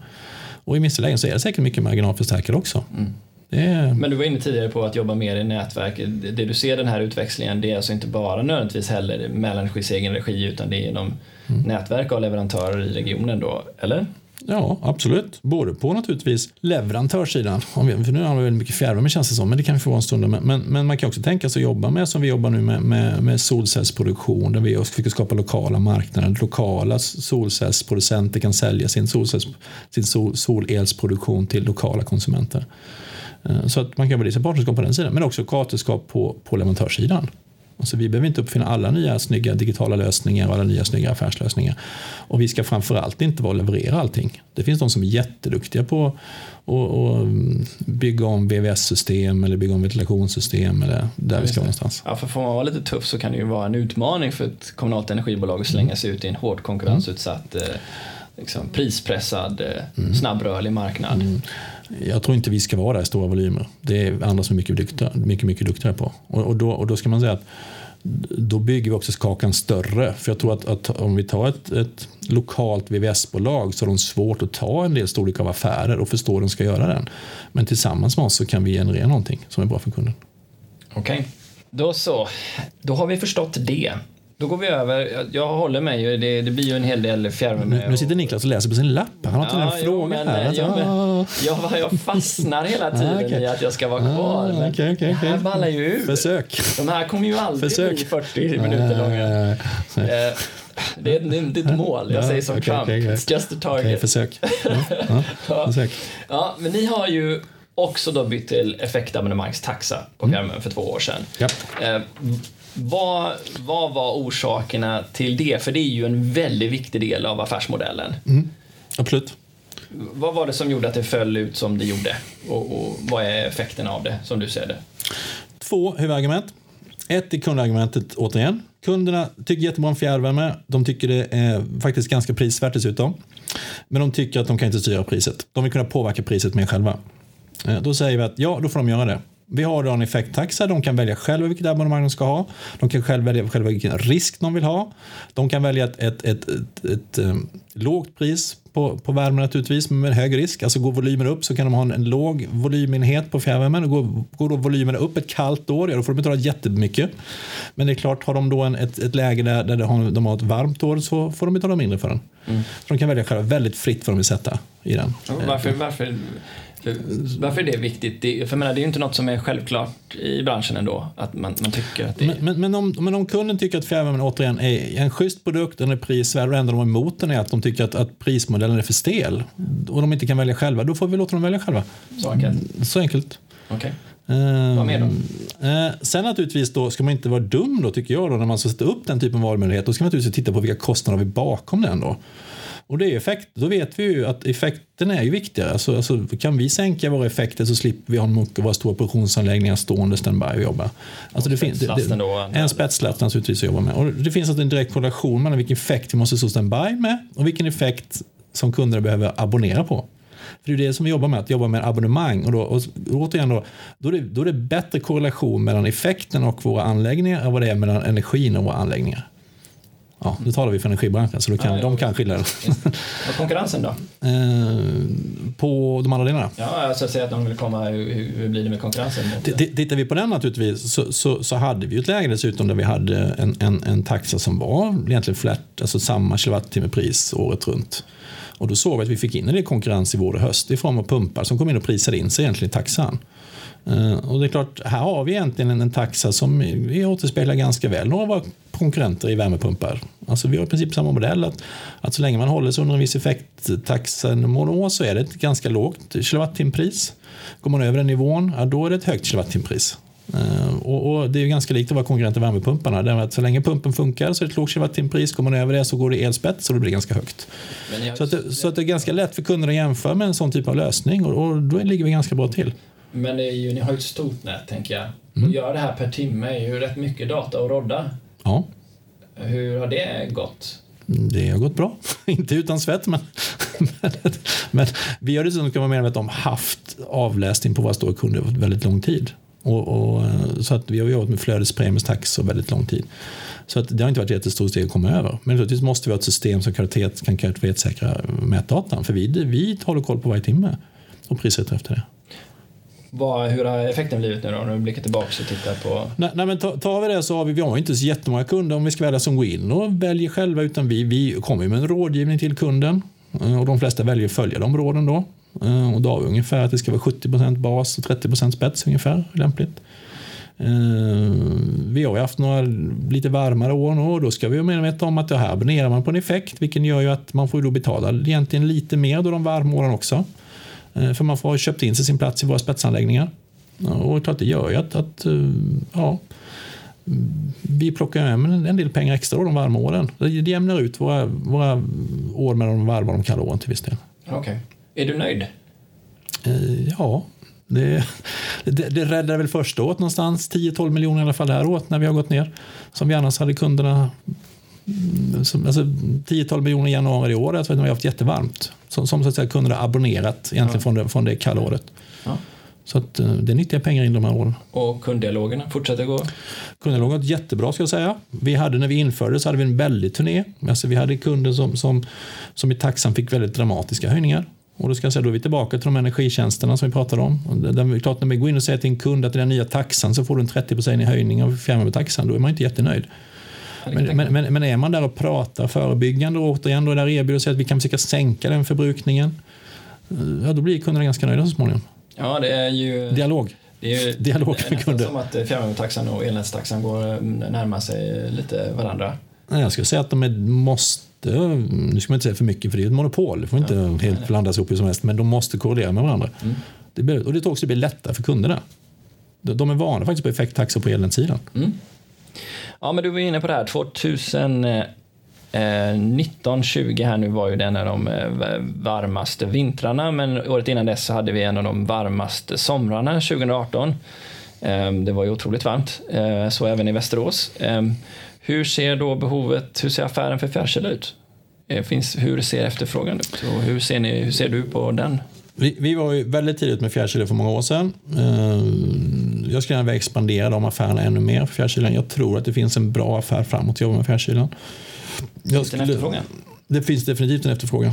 Och i vissa lägen så är det säkert mycket marginalförstärkare också. Mm. är... Men du var inne tidigare på att jobba mer i nätverk. Det du ser den här utväxlingen, det är alltså inte bara nödvändigtvis heller Mälarenergis egen regi, utan det är genom mm. nätverk av leverantörer i regionen då, eller? Ja, absolut. Både på naturligtvis leverantörssidan, för nu har vi väldigt mycket fjärrvärme känns det som, men det kan vi få vara en stund men, men, men, man kan också tänka sig att jobba med, som vi jobbar nu med, med, med solcellsproduktion, där vi försöker skapa lokala marknader. Lokala solcellsproducenter kan sälja sin, solcells, sin sol, solelsproduktion till lokala konsumenter. Eh, så att man kan jobba i partnerskap på den sidan, men också partnerskap på, på leverantörssidan. Alltså vi behöver inte uppfinna alla nya snygga digitala lösningar och alla nya snygga affärslösningar. Och vi ska framförallt inte vara leverera allting. Det finns de som är jätteduktiga på att bygga om VVS-system eller bygga om ventilationssystem eller där vi ska någonstans. Ja, för får man vara lite tuff så kan det ju vara en utmaning för ett kommunalt energibolag att slänga sig ut i en hårt konkurrensutsatt mm. liksom, prispressad, mm. snabbrörlig marknad. Mm. Jag tror inte vi ska vara där i stora volymer. Det är andra som är mycket, duktiga, mycket, mycket duktigare på. Och, och, då, och då ska man säga att då bygger vi också kakan större. För jag tror att, att om vi tar ett, ett lokalt VVS-bolag så har de svårt att ta en del storlek av affärer och förstå hur de ska göra den. Men tillsammans med oss så kan vi generera någonting som är bra för kunden. Okej, okay. då så. Då har vi förstått det. Då går vi över. Jag håller mig ju. Det, det blir ju en hel del fjärrvärme. Nu, nu sitter Niklas och läser på sin lapp. Han har ja, en fråga men, här. Ja, men, jag, jag fastnar hela tiden ah, okay. i att jag ska vara kvar. Ah, okay, okay, det här ballar ju ur. Försök. De här kommer ju aldrig Försök. bli 40 minuter långa. Eh, det är, det är ett mål. Jag säger som Trump. It's just a target. försök. Ja, försök. ja, men ni har ju också då bytt till effektabonnemangstaxa på fjärrvärmen mm. för två år sedan. Ja. Eh, vad, vad var orsakerna till det? För det är ju en väldigt viktig del av affärsmodellen. Mm, absolut. Vad var det som gjorde att det föll ut som det gjorde? Och, och vad är effekterna av det, som du ser det? Två huvudargument. Ett är kundargumentet återigen. Kunderna tycker jättebra om fjärrvärme. De tycker det är faktiskt ganska prisvärt dessutom. Men de tycker att de kan inte styra priset. De vill kunna påverka priset mer själva. Eh, då säger vi att ja, då får de göra det. Vi har då en effekttaxa, de kan välja själva vilket abonnemang de ska ha. De kan själva välja själva vilken risk de vill ha. De kan välja ett, ett, ett, ett, ett um, lågt pris på, på värme naturligtvis, men med hög risk. Alltså går volymen upp så kan de ha en, en låg volymenhet på fjärrvärmen. Går, går då volymen upp ett kallt år, ja, då får de betala jättemycket. Men det är klart, har de då en, ett, ett läge där, där de, har, de har ett varmt år så får de betala mindre för den. Mm. Så de kan välja själva väldigt fritt vad de vill sätta i den. Varför, varför varför är det viktigt? Det, för menar, det är ju inte något som är självklart i branschen ändå, att man, man tycker att det är... Men, men, men, om, men om kunden tycker att fjärrvärmen återigen är en schysst produkt, den är prisvärd och det enda de är emot den är att de tycker att, att prismodellen är för stel och de inte kan välja själva, då får vi låta dem välja själva. Så enkelt? Så enkelt. Okay. Uh, Vad mer då? Uh, sen naturligtvis då ska man inte vara dum då tycker jag då när man ska sätta upp den typen av valmöjlighet. Då ska man naturligtvis titta på vilka kostnader vi bakom den då. Och det är effekt, då vet vi ju att effekten är ju viktigare. Alltså, alltså, kan vi sänka våra effekter så slipper vi ha mycket av våra stora produktionsanläggningar stående standby och jobba. Alltså det finns, det, det, en spetslast naturligtvis att jobba med. Och det finns alltså en direkt korrelation mellan vilken effekt vi måste stå standby med och vilken effekt som kunderna behöver abonnera på. För det är det som vi jobbar med, att jobba med abonnemang. Och, då, och återigen då, då, är det, då är det bättre korrelation mellan effekten och våra anläggningar än vad det är mellan energin och våra anläggningar. Ja, nu talar vi för energibranschen så kan, ja, de kan skilja det. Och konkurrensen då? Eh, på de andra delarna? Ja, alltså säga att de vill komma, hur, blir det med konkurrensen? Tittar vi på den naturligtvis så, så, så, hade vi ett läge dessutom där vi hade en, en, en taxa som var egentligen flat, alltså samma kilowattimmepris året runt. Och då såg vi att vi fick in en del konkurrens i vår och höst i form av pumpar som kom in och prisade in sig egentligen i taxan. Uh, och det är klart, här har vi egentligen en, en taxa som vi återspeglar ganska väl några av våra konkurrenter i värmepumpar. Alltså vi har i princip samma modell, att, att så länge man håller sig under en viss effekttaxenivå så är det ett ganska lågt kilowattimpris. Går man över den nivån, ja, då är det ett högt kilowattimpris. Uh, och, och, det är ganska likt att vara konkurrenter i värmepumparna. Där att så länge pumpen funkar så är det ett lågt kilowattimpris. Går man över det så går det elspets och då blir det ganska högt. Så, att det, så att det är ganska lätt för kunder att jämföra med en sån typ av lösning och, och då ligger vi ganska bra till. Men det är ju, ni har ju ett stort nät, tänker jag. Mm. Att göra det här per timme är ju rätt mycket data att rodda. Ja. Hur har det gått? Det har gått bra. Inte utan svett, men, men, men vi har dessutom, kan vara medvetna om, haft avläsning på våra stora kunder under väldigt lång tid. Och, och, så att vi har jobbat med flödespremiestax väldigt lång tid. Så att det har inte varit ett jättestort steg att komma över. Men naturligtvis måste vi ha ett system som kvalitet, kan kvalitetssäkra mätdatan. För vi, vi håller koll på varje timme och prissätter efter det. Vad, hur har effekten blivit nu då, om du blickar tillbaka och tittar på... Nej, nej men tar vi det så har vi, vi har inte så jättemånga kunder om vi ska välja som går in och väljer själva utan vi, vi kommer med en rådgivning till kunden eh, och de flesta väljer att följa de råden då. Eh, och då har vi ungefär att det ska vara 70% bas och 30% spets ungefär lämpligt. Eh, vi har ju haft några lite varmare år nu och då ska vi vara medvetna om att det här abonnerar man på en effekt vilket gör ju att man får då betala egentligen lite mer då de varma åren också. För man får ha köpt in sig sin plats i våra spetsanläggningar. Och klart det gör ju att, att ja, vi plockar hem en del pengar extra de varma åren. Det jämnar ut våra, våra år med de varma och de kalla åren till viss del. Okej. Okay. Är du nöjd? Ja, det, det, det räddar väl första året någonstans 10-12 miljoner i alla fall det här året när vi har gått ner. Som vi annars hade kunderna som, alltså 10-12 miljoner i januari i år, alltså vi har haft jättevarmt. Som, som så att säga kunderna abonnerat egentligen ja. från, det, från det kalla året. Ja. Så att, eh, det är nyttiga pengar in de här åren. Och kunddialogerna fortsätter gå? Kunddialogen har jättebra ska jag säga. Vi hade när vi införde så hade vi en väldig turné. Alltså vi hade kunder som, som, som i taxan fick väldigt dramatiska höjningar. Och då ska jag säga, då är vi tillbaka till de energitjänsterna som vi pratade om. Där, klart, när vi går in och säger till en kund att är den nya taxan så får du en 30 i höjning av fjärrvärmetaxan, då är man inte jättenöjd. Men, men, men, men, är man där och pratar förebyggande och återigen då är där erbjuder sig att vi kan försöka sänka den förbrukningen, ja, då blir kunderna ganska nöjda så småningom. Ja, det är ju... Dialog. Det är ju Dialog med kunder. som att fjärrvärmetaxan och elnätstaxan går närmar sig lite varandra. Nej, jag skulle säga att de är, måste nu ska man inte säga för mycket för det är ett monopol, det får inte ja, helt blandas ihop hur som helst, men de måste korrelera med varandra. Mm. Det, och det tror också bli lättare för kunderna. De är vana faktiskt på effekttaxor på elnätssidan. Mm. Ja, men du var inne på det här, 2019-20 eh, eh, här nu var ju den av de eh, varmaste vintrarna, men året innan dess så hade vi en av de varmaste somrarna, 2018. Ehm, det var ju otroligt varmt, så även i Västerås. Ehm, hur ser då behovet, hur ser affären för fjärrkyla ut? Finns, hur ser efterfrågan ut och hur ser, ni, hur ser du på den? Vi, vi var ju väldigt tidigt med fjärrkyla för många år sedan. Ehm, Ehm, jag skulle gärna vilja expandera de affärerna ännu mer för fjärrkylan. Jag tror att det finns en bra affär framåt att jobba med fjärrkylan. Finns det en efterfrågan? Det finns definitivt en efterfrågan.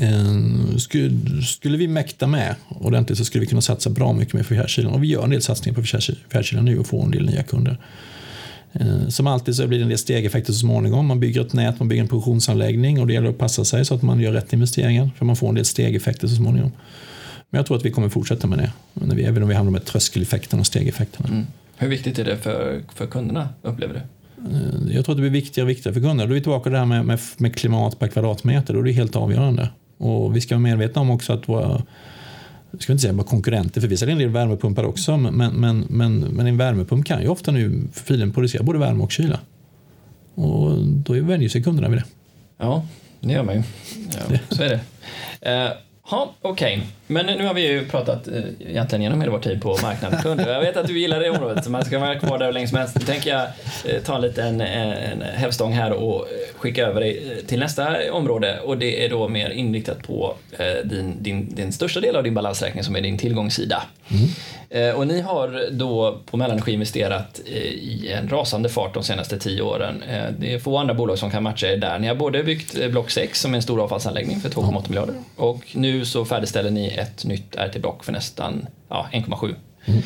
Ehm, skulle, skulle vi mäkta med ordentligt så skulle vi kunna satsa bra mycket mer för fjärrkylan. Och vi gör en del satsningar på fjärrkylan nu och får en del nya kunder. Eh, som alltid så blir det en del stegeffekter så småningom. Man bygger ett nät, man bygger en produktionsanläggning och det gäller att passa sig så att man gör rätt investeringar för man får en del stegeffekter så småningom. Men jag tror att vi kommer fortsätta med det, när vi, även om vi hamnar med tröskeleffekterna och stegeffekterna. Mm. Hur viktigt är det för, för kunderna, upplever du? Eh, jag tror att det blir viktigare och viktigare för kunderna. Då är vi tillbaka till det här med, med, med klimat per kvadratmeter, då är det helt avgörande. Och vi ska vara medvetna om också att våra jag ska inte säga bara konkurrenter, för vi säljer en del värmepumpar också, men, men, men, men en värmepump kan ju ofta nu filen producera både värme och kyla. Och då vänjer sig kunderna vid det. Ja, det gör man ju. Ja, så är det. Ja, okej. Okay. Men nu har vi ju pratat eh, egentligen genom hela vår tid på marknad kunder. Jag vet att du gillar det området, så man ska vara kvar där hur länge som helst. Nu tänker jag eh, ta en liten en hävstång här och eh, skicka över dig eh, till nästa område. Och det är då mer inriktat på eh, din, din, din största del av din balansräkning som är din tillgångssida. Mm. Eh, och ni har då på Mellanenergi investerat i en rasande fart de senaste tio åren. Det är få andra bolag som kan matcha er där. Ni har både byggt Block 6 som är en stor avfallsanläggning för 2,8 miljarder och nu så färdigställer ni ett nytt RT-block för nästan ja, 1,7. Mm.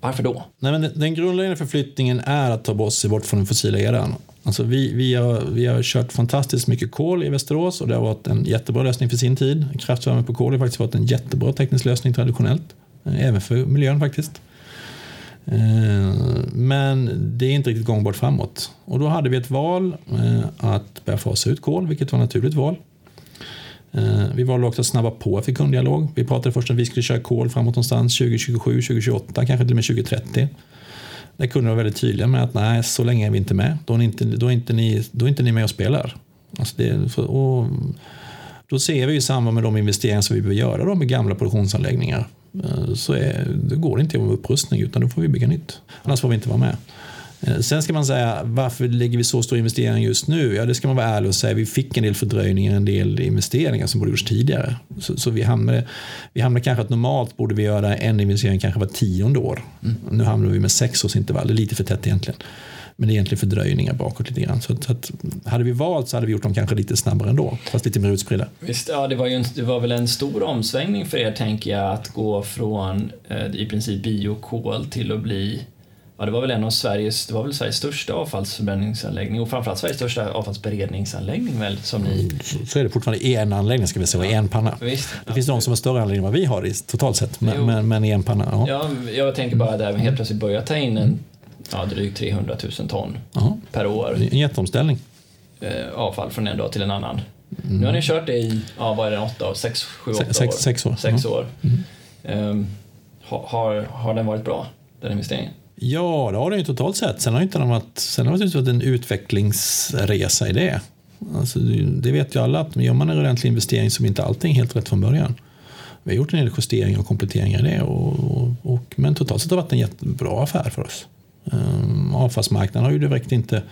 Varför då? Nej, men den grundläggande förflyttningen är att ta bort bort från den fossila eran. Alltså vi, vi, har, vi har kört fantastiskt mycket kol i Västerås och det har varit en jättebra lösning för sin tid. Kraftvärme på kol har faktiskt varit en jättebra teknisk lösning traditionellt. Även för miljön faktiskt. Eh, men det är inte riktigt gångbart framåt. Och då hade vi ett val eh, att börja fasa ut kol, vilket var ett naturligt val. Eh, vi valde också att snabba på för kunddialog. Vi pratade först att vi skulle köra kol framåt någonstans 2027, 2028, kanske till och med 2030. Där kunderna var väldigt tydliga med att nej, så länge är vi inte med. Då är inte, då är inte, ni, då är inte ni med och spelar. Alltså det, och då ser vi i samband med de investeringar som vi behöver göra då med gamla produktionsanläggningar eh, så är, det går inte med upprustning utan då får vi bygga nytt. Annars får vi inte vara med. Eh, sen ska man säga, varför lägger vi så stor investering just nu? Ja, det ska man vara ärlig och säga. Vi fick en del fördröjningar, en del investeringar som borde gjorts tidigare. Så, så vi, hamnade, vi hamnade kanske att normalt borde vi göra en investering kanske var tionde år. Mm. Nu hamnar vi med sex års intervall, det är lite för tätt egentligen. Men det är egentligen fördröjningar bakåt lite grann. Så, att, att, hade vi valt så hade vi gjort dem kanske lite snabbare ändå, fast lite mer utspridda. Visst, ja, det var, ju en, det var väl en stor omsvängning för er, tänker jag, att gå från eh, i princip biokol till att bli Ja, det var väl en av Sveriges, det var väl Sveriges största avfallsförbränningsanläggning och framförallt Sveriges största avfallsberedningsanläggning väl, som ni... Så, så är det fortfarande en anläggning ska vi säga, ja. en panna. Visst, det finns de som har större anläggningar än vad vi har totalt sett, men, men, men en panna. Ja. ja, jag tänker bara där vi helt plötsligt börjar ta in en ja, drygt 300 000 ton Aha. per år. En jätteomställning. Eh, avfall från en dag till en annan. Mm. Nu har ni kört det i, ja vad är det, åtta, sex, sju, åtta sex, år? Sex år. Sex år. Mm. Um, har, har den varit bra, den investeringen? Ja, det har den ju totalt sett. Sen har, inte den varit, sen har det varit en utvecklingsresa i det. Alltså, det vet ju alla att gör man en ordentlig investering så blir inte allting helt rätt från början. Vi har gjort en del justeringar och kompletteringar i det. Och, och, och, men totalt sett har det varit en jättebra affär för oss. Um, avfallsmarknaden har ju direkt inte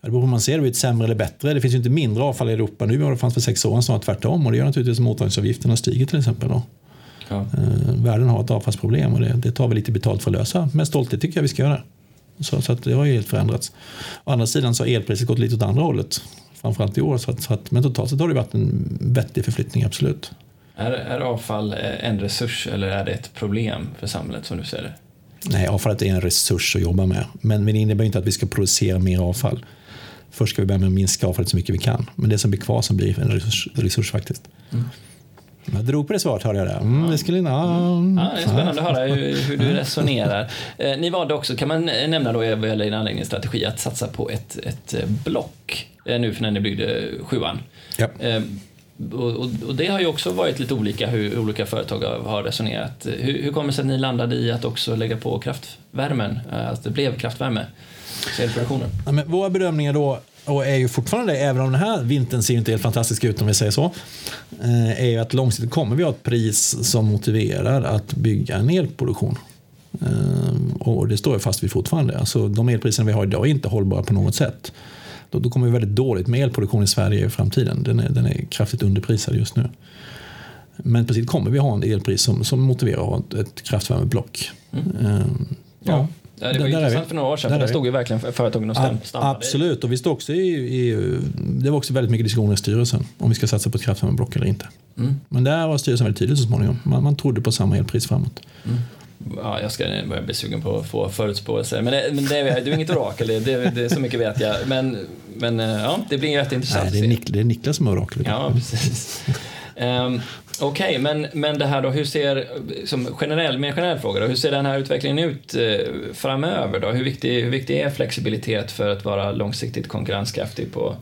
det beror på hur man ser det, blivit sämre eller bättre. Det finns ju inte mindre avfall i Europa nu än det fanns för sex år sedan, snarare tvärtom. Och det gör naturligtvis att mottagningsavgifterna stiger till exempel. Då. Ja. Uh, världen har ett avfallsproblem och det, det, tar vi lite betalt för att lösa. Med stolthet tycker jag vi ska göra. Så, så det har ju helt förändrats. Å andra sidan så har elpriset gått lite åt andra hållet. Framförallt i år. Så att, så att, men totalt sett har det varit en vettig förflyttning, absolut. Är, är avfall en resurs eller är det ett problem för samhället som du ser det? Nej, avfallet är en resurs att jobba med. Men, men det innebär inte att vi ska producera mer avfall. Först ska vi börja med att minska avfallet så mycket vi kan. Men det som blir kvar som blir en resurs, resurs faktiskt. Mm. Jag drog på det svaret hörde jag det. Mm, det, skulle, ja, mm. ja, det är spännande att höra hur, hur du resonerar. Eh, ni valde också, kan man nämna då gäller din anläggningsstrategi, att satsa på ett, ett block eh, nu för när ni byggde sjuan. Ja. Eh, och, och, och, det har ju också varit lite olika hur olika företag har resonerat. Hur, hur kommer det sig att ni landade i att också lägga på kraftvärmen, att det blev kraftvärme? Elproduktionen. Ja, men våra bedömningar då och är ju fortfarande även om den här vintern ser inte helt fantastisk ut om vi säger så, är ju att långsiktigt kommer vi ha ett pris som motiverar att bygga en elproduktion. Och det står ju fast vid fortfarande. Alltså, de elpriserna vi har idag är inte hållbara på något sätt. Då, då kommer vi väldigt dåligt med elproduktion i Sverige i framtiden. Den är, den är kraftigt underprisad just nu. Men sikt kommer vi ha en elpris som, som motiverar ett, kraftvärmeblock. Mm. Ja. Ja, det var där intressant för några år sedan, där där stod ju verkligen företagen och stampade. Absolut, och vi stod också i, i, det var också väldigt mycket diskussioner i styrelsen om vi ska satsa på ett kraftvärmeblock eller inte. Mm. Men där var styrelsen väldigt tydlig så småningom. Man, man trodde på samma elpris framåt. Mm. Ja, jag ska börja bli sugen på att få förutspåelser. Men, det, men det, är, du är inget orakel, det, det, det, så mycket vet jag. Men, men ja, det blir jätteintressant. Nej, det, är Nik, det är Niklas som är orakel. Ja, precis. Um, Okej, okay, men, men det här då, hur ser, som generell, mer generell fråga då, hur ser den här utvecklingen ut eh, framöver då? Hur viktig, hur viktig är flexibilitet för att vara långsiktigt konkurrenskraftig på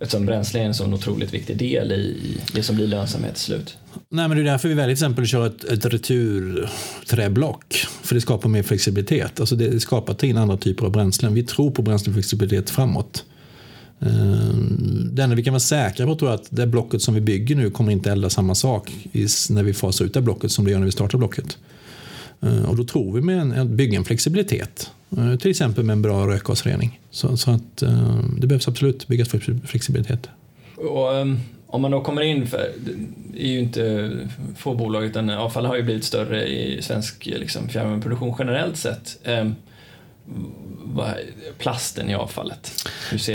Eftersom bränsle är en sån otroligt viktig del i det som blir lönsamhet till slut. Nej, men det är därför vi väljer till exempel att köra ett, ett returträblock. För det skapar mer flexibilitet. Alltså det skapar till andra typer av bränslen. Vi tror på bränsleflexibilitet framåt. Ehm, det enda vi kan vara säkra på tror jag att det blocket som vi bygger nu kommer inte elda samma sak när vi fasar ut det blocket som det gör när vi startar blocket. Ehm, och då tror vi med en, att bygga en flexibilitet, eh, till exempel med en bra rökgasrening. Så, så att ehm, det behövs absolut byggas flexibilitet. Och, om man då kommer in, för det är ju inte få bolag utan avfall har ju blivit större i svensk liksom, fjärrvärmeproduktion generellt sett. Plasten i avfallet?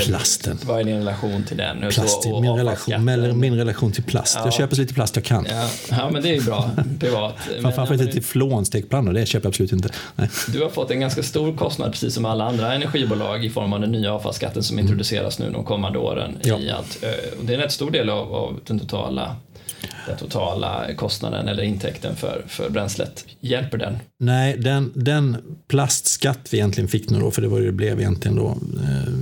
Plasten. Du, vad är din relation till den? Plast, och, och min, relation, min, min relation till plast. Ja. Jag köper så lite plast jag kan. Ja, ja men det är ju bra. Privat. Framförallt inte till flånstekpannor, det köper jag absolut inte. Nej. Du har fått en ganska stor kostnad, precis som alla andra energibolag, i form av den nya avfallsskatten som mm. introduceras nu de kommande åren. Ja. I allt. Det är en rätt stor del av, av den totala den totala kostnaden eller intäkten för, för bränslet. Hjälper den? Nej, den, den plastskatt vi egentligen fick nu då, för det var det det blev egentligen då, eh,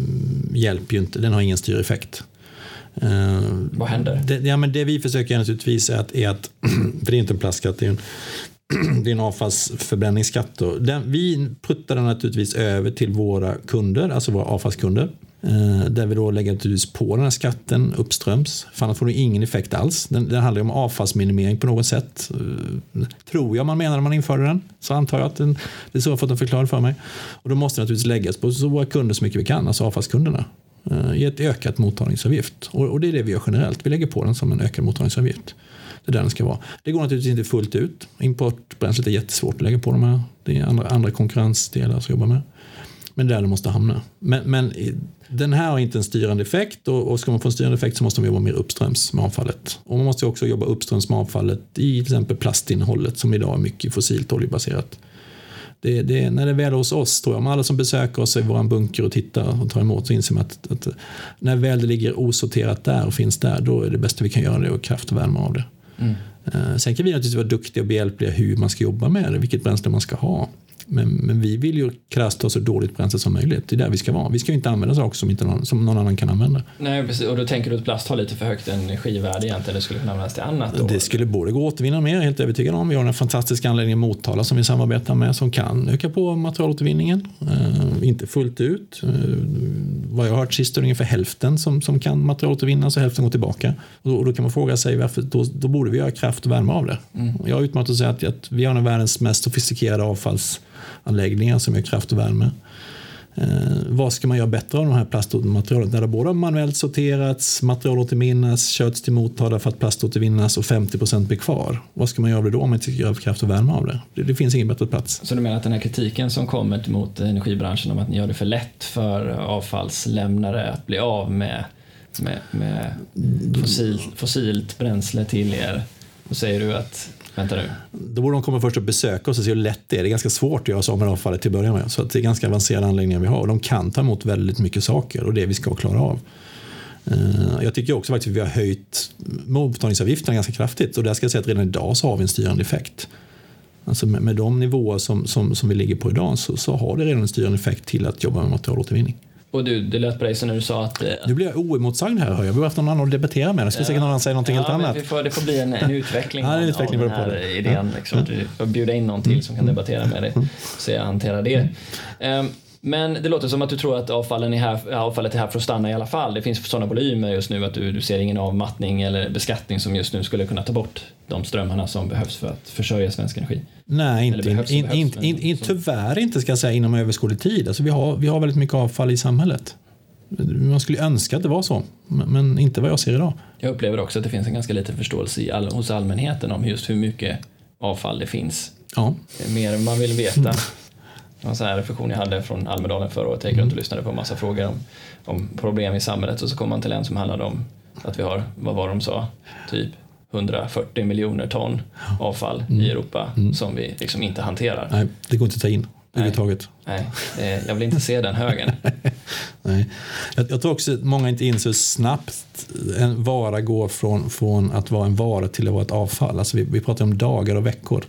hjälper ju inte. Den har ingen styreffekt. Eh, Vad händer? Det, ja, men det vi försöker naturligtvis är att, är att för det är inte en plastskatt, det är en, det är en avfallsförbränningsskatt. Då. Den, vi puttar den naturligtvis över till våra kunder, alltså våra avfallskunder. Eh, där vi då lägger naturligtvis på den här skatten uppströms. För annars får det ingen effekt alls. Den, den handlar ju om avfallsminimering på något sätt. Eh, tror jag man menar när man införde den. Så antar jag att den, det är så jag har fått den förklarad för mig. Och då måste det naturligtvis läggas på så våra kunder så mycket vi kan, alltså avfallskunderna. Eh, I ett ökat mottagningsavgift. Och, och det är det vi gör generellt. Vi lägger på den som en ökad mottagningsavgift. Det är där den ska vara. Det går naturligtvis inte fullt ut. Importbränslet är jättesvårt att lägga på de här. Det är andra, andra konkurrensdelar som jobbar med. Men det är där det måste hamna. Men, men den här har inte en styrande effekt och, och ska man få en styrande effekt så måste man jobba mer uppströms med avfallet. Och man måste också jobba uppströms med avfallet i till exempel plastinnehållet som idag är mycket fossilt oljebaserat. Det, det, när det är väl hos oss, tror jag, alla som besöker oss i vår bunker och tittar och tar emot så inser man att, att, när väl det ligger osorterat där och finns där, då är det bästa vi kan göra det och kraft och värme av det. Mm. Eh, sen kan vi naturligtvis vara duktiga och behjälpliga hur man ska jobba med det, vilket bränsle man ska ha. Men, men vi vill ju krasst ha så dåligt bränsle som möjligt. Det är där vi ska vara. Vi ska ju inte använda saker som, inte någon, som någon annan kan använda. Nej, precis. Och då tänker du att plast har lite för högt energivärde egentligen, eller skulle kunna användas till annat? Då? Det skulle både gå att återvinna mer, helt övertygad om. Vi har den fantastiska anläggningen Motala som vi samarbetar med som kan öka på materialåtervinningen. Uh, inte fullt ut. Uh, vad jag har hört sist är det ungefär hälften som, som kan materialåtervinnas och hälften går tillbaka. Och då, och då, kan man fråga sig varför då, då borde vi göra kraft och värme av det. Mm. Jag har utmanat att säga att, att vi har en av världens mest sofistikerade avfalls anläggningar som gör kraft och värme. Eh, vad ska man göra bättre av de här plastmaterialen? När det både har manuellt sorterats, material återvinnas, körts till Motala för att plast återvinnas och 50% blir kvar. Vad ska man göra då om man inte gör kraft och värme av det? det? det? finns ingen bättre plats. Så du menar att den här kritiken som kommer mot energibranschen om att ni gör det för lätt för avfallslämnare att bli av med, med, med fossil, fossilt bränsle till er? Då säger du att Vänta nu. Då borde de komma först och besöka oss och se hur lätt det är. Det är ganska svårt att göra sig av med avfallet till att börja med. Så det är ganska avancerade anläggningar vi har. Och de kan ta emot väldigt mycket saker och det vi ska klara av. Eh, jag tycker också faktiskt att vi har höjt mottagningsavgifterna ganska kraftigt. Och där ska jag säga att redan idag så har vi en styrande effekt. Alltså med, med de nivåer som, som, som vi ligger på idag så, så har det redan en styrande effekt till att jobba med materialåtervinning. Och du, det lät på dig som när du sa att... Eh, nu blir jag oemotsagd här hör jag. Vi har haft någon annan att debattera med. Nu ska ja. säkert någon annan säga någonting ja, helt annat. Vi får, det får bli en, en utveckling, ja, en utveckling av, den här idén. Ja. Liksom. Du får bjuda in någon till som kan debattera med dig. Så jag hanterar det. Um, men det låter som att du tror att avfallen är här, avfallet är här för att stanna i alla fall. Det finns sådana volymer just nu att du, du ser ingen avmattning eller beskattning som just nu skulle kunna ta bort de strömmarna som behövs för att försörja svensk energi. Nej, inte, behövs, in, behövs, in, in, tyvärr inte ska jag säga inom överskådlig tid. Alltså vi, har, vi har väldigt mycket avfall i samhället. Man skulle önska att det var så, men inte vad jag ser idag. Jag upplever också att det finns en ganska liten förståelse all, hos allmänheten om just hur mycket avfall det finns. Ja. Det är mer än man vill veta. En sån här reflektion jag hade från Almedalen förra året. Jag gick runt och lyssnade på en massa frågor om, om problem i samhället och så kom man till en som handlade om att vi har, vad var de sa, typ 140 miljoner ton avfall mm. i Europa mm. som vi liksom inte hanterar. Nej, det går inte att ta in överhuvudtaget. Nej, nej, jag vill inte se den högen. nej. Jag, jag, tror också att många inte inser hur snabbt en vara går från, från att vara en vara till att vara ett avfall. Alltså vi, vi pratar om dagar och veckor.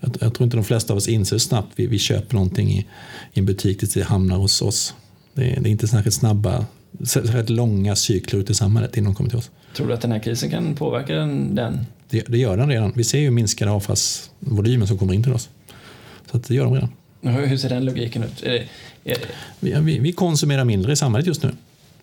Jag, jag, tror inte de flesta av oss inser snabbt vi, vi köper någonting i, i en butik tills det hamnar hos oss. Det, det är inte särskilt snabba, rätt långa cykler ut i samhället innan de kommer till oss. Tror du att den här krisen kan påverka den? den? Det, det gör den redan. Vi ser ju minskade avfallsvolymer som kommer in till oss. Så det gör de redan. Hur ser den logiken ut? Är det, är det... Vi, vi, konsumerar mindre i samhället just nu.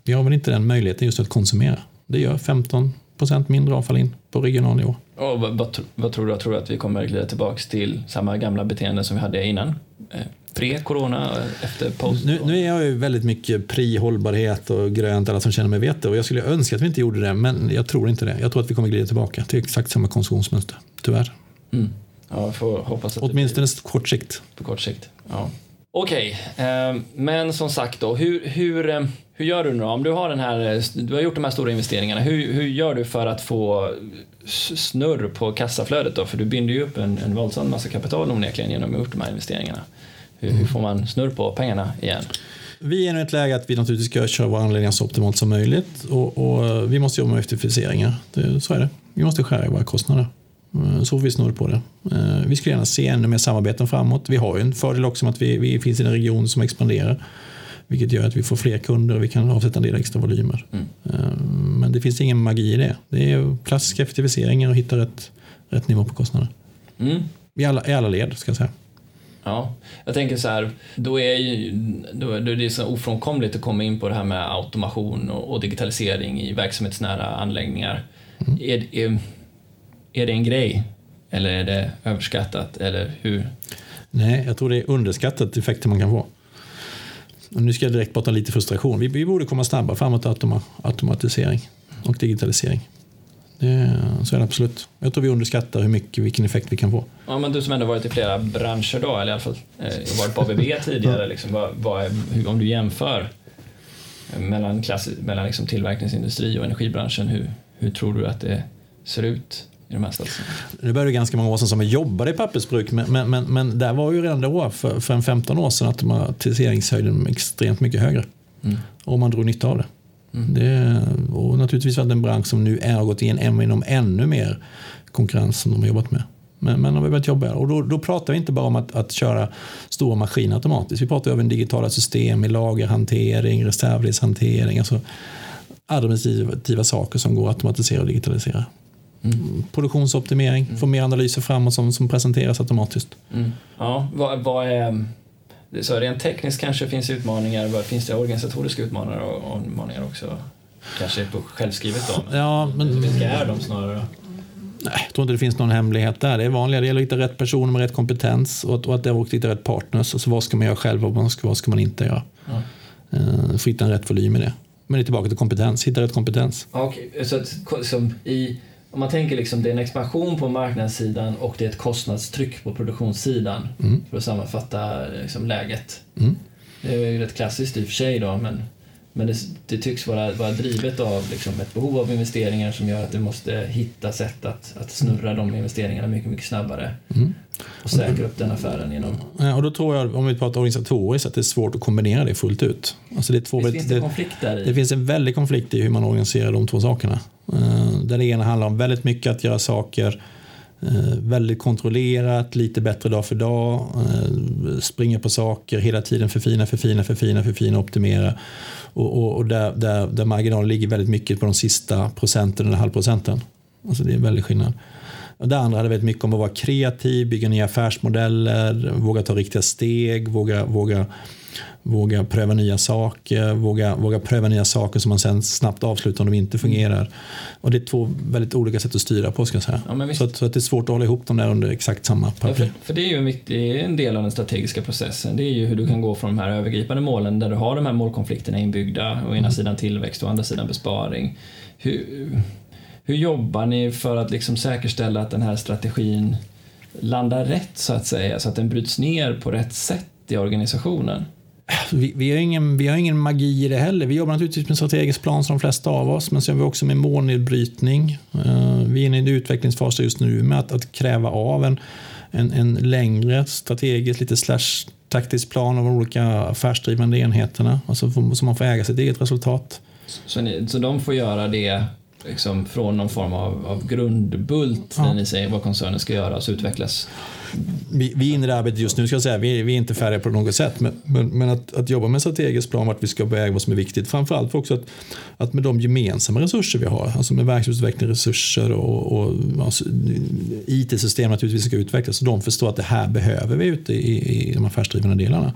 Vi har väl inte den möjligheten just att konsumera. Det gör 15 procent mindre avfall in på regional nivå. Och vad, vad, vad, tror du? Tror du att vi kommer glida tillbaka till samma gamla beteende som vi hade innan? Eh, pre-corona, efter post nu, nu är jag ju väldigt mycket pri-hållbarhet och grönt, alla som känner mig vet det. Och jag skulle önska att vi inte gjorde det, men jag tror inte det. Jag tror att vi kommer glida tillbaka till exakt samma konsumtionsmönster, tyvärr. Mm. Ja, får hoppas att Åtminstone på kort sikt. På kort sikt, ja. Okej, okay. eh, men som sagt då, hur, hur, eh, hur gör du nu då? Om du har, den här, eh, du har gjort de här stora investeringarna, hur, hur gör du för att få snurr på kassaflödet då? För du binder ju upp en, en våldsam massa kapital onekligen genom att ha gjort de här investeringarna. Hur, hur får man snurr på pengarna igen? Vi är nu i ett läge att vi naturligtvis ska köra våra anläggningar så optimalt som möjligt och, och eh, vi måste jobba med effektiviseringar. Det, så är det. Vi måste skära i våra kostnader. Eh, så får vi snurr på det. Eh, vi skulle gärna se ännu mer samarbeten framåt. Vi har ju en fördel också med att vi, vi finns i en region som expanderar. Vilket gör att vi får fler kunder och vi kan avsätta en del extra volymer. Mm. Eh, men det finns ingen magi i det. Det är klassiska effektiviseringar och hitta rätt, rätt nivå på kostnader. Mm. I, alla, I alla led, ska jag säga. Ja, jag tänker så här, då är, ju, då är det så ofrånkomligt att komma in på det här med automation och, och digitalisering i verksamhetsnära anläggningar. Mm. Är, är, är det en grej? Eller är det överskattat? Eller hur? Nej, jag tror det är underskattat effekter man kan få. Och nu ska jag direkt prata lite frustration. Vi, vi borde komma snabbare framåt automa, automatisering och digitalisering. Det, så är det absolut. Jag tror vi underskattar hur mycket, vilken effekt vi kan få. Ja, men du som ändå varit i flera branscher då, eller i alla fall eh, varit på ABB tidigare, liksom, vad, vad är, hur, om du jämför mellan, klass, mellan liksom tillverkningsindustri och energibranschen, hur, hur tror du att det ser ut i de här? Det började ganska många år sedan som jag jobbade i pappersbruk, men, men, men, men där var ju redan då, för, för en 15 år sedan, automatiseringshöjden extremt mycket högre. Mm. Och man drog nytta av det. Mm. det och naturligtvis var det en bransch som nu är, har gått igenom ännu mer konkurrens som de har jobbat med. Men, men har börjat jobba. Och då, då pratar vi inte bara om att, att köra stora maskiner automatiskt. Vi pratar även digitala system i lagerhantering, reservdelshantering. Alltså administrativa saker som går att automatisera och digitalisera. Mm. Produktionsoptimering, mm. få mer analyser framåt som, som presenteras automatiskt. Mm. Ja, vad, vad är... Så rent tekniskt kanske finns utmaningar, vad, finns det organisatoriska utmaningar och utmaningar också? Kanske på självskrivet då? Ja, men, vilka är de snarare? Nej, jag tror inte det finns någon hemlighet där. Det är vanliga. Det gäller att hitta rätt personer med rätt kompetens och att, och att det är att hitta rätt partners. Alltså vad ska man göra själv och vad ska, vad ska man inte göra? Ja. Uh, få hitta en rätt volym i det. Men det är tillbaka till kompetens. Hitta rätt kompetens. Okay. Så att, som i, om man tänker liksom det är en expansion på marknadssidan och det är ett kostnadstryck på produktionssidan mm. för att sammanfatta liksom, läget. Mm. Det är ju rätt klassiskt i och för sig då, men men det, det, tycks vara, vara drivet av liksom ett behov av investeringar som gör att du måste hitta sätt att, att snurra de investeringarna mycket, mycket snabbare. Mm. Och säkra upp den affären genom... Ja, och då tror jag, om vi pratar organisatoriskt, att det är svårt att kombinera det fullt ut. Alltså det, är två, Visst finns det, det konflikt där i? Det finns en väldig konflikt i hur man organiserar de två sakerna. Där det ena handlar om väldigt mycket att göra saker Eh, väldigt kontrollerat, lite bättre dag för dag, eh, springer på saker, hela tiden förfina, förfina, förfina, förfina, optimera. Och, och, och där, där, där marginalen ligger väldigt mycket på de sista procenten eller halvprocenten. Alltså det är en väldig skillnad. Och det andra hade väldigt mycket om att vara kreativ, bygga nya affärsmodeller, våga ta riktiga steg, våga, våga våga pröva nya saker, våga, våga pröva nya saker som man sen snabbt avslutar om de inte fungerar. Och det är två väldigt olika sätt att styra på. Ska jag säga. Ja, så, att, så, att, det är svårt att hålla ihop dem där under exakt samma paraply. Ja, för, för, det är ju en, viktig, en del av den strategiska processen. Det är ju hur du kan gå från de här övergripande målen där du har de här målkonflikterna inbyggda, å ena mm. sidan tillväxt och å andra sidan besparing. Hur, hur jobbar ni för att liksom säkerställa att den här strategin landar rätt så att säga, så att den bryts ner på rätt sätt i organisationen? Vi, vi, har ingen, vi har ingen magi i det heller. Vi jobbar naturligtvis med strategisk plan som de flesta av oss, men sen har vi också med målnedbrytning. Eh, vi är inne i en utvecklingsfas just nu med att, att kräva av en, en, en längre strategisk, lite slash taktisk plan av de olika affärsdrivande enheterna, alltså så man får äga sitt eget resultat. Så, ni, så de får göra det liksom från någon form av, av grundbult ja. när ni säger vad koncernen ska göra, så utvecklas vi, vi är inne i det arbetet just nu, ska jag säga. Vi, vi är inte färdiga på något sätt. Men, men, men att, att, jobba med strategisk plan, vart vi ska på väg, vad som är viktigt. Framförallt för också att, att med de gemensamma resurser vi har, alltså med verksamhetsutveckling, resurser och, och alltså, IT-system naturligtvis ska utvecklas. Så de förstår att det här behöver vi ute i, i de affärsdrivande delarna.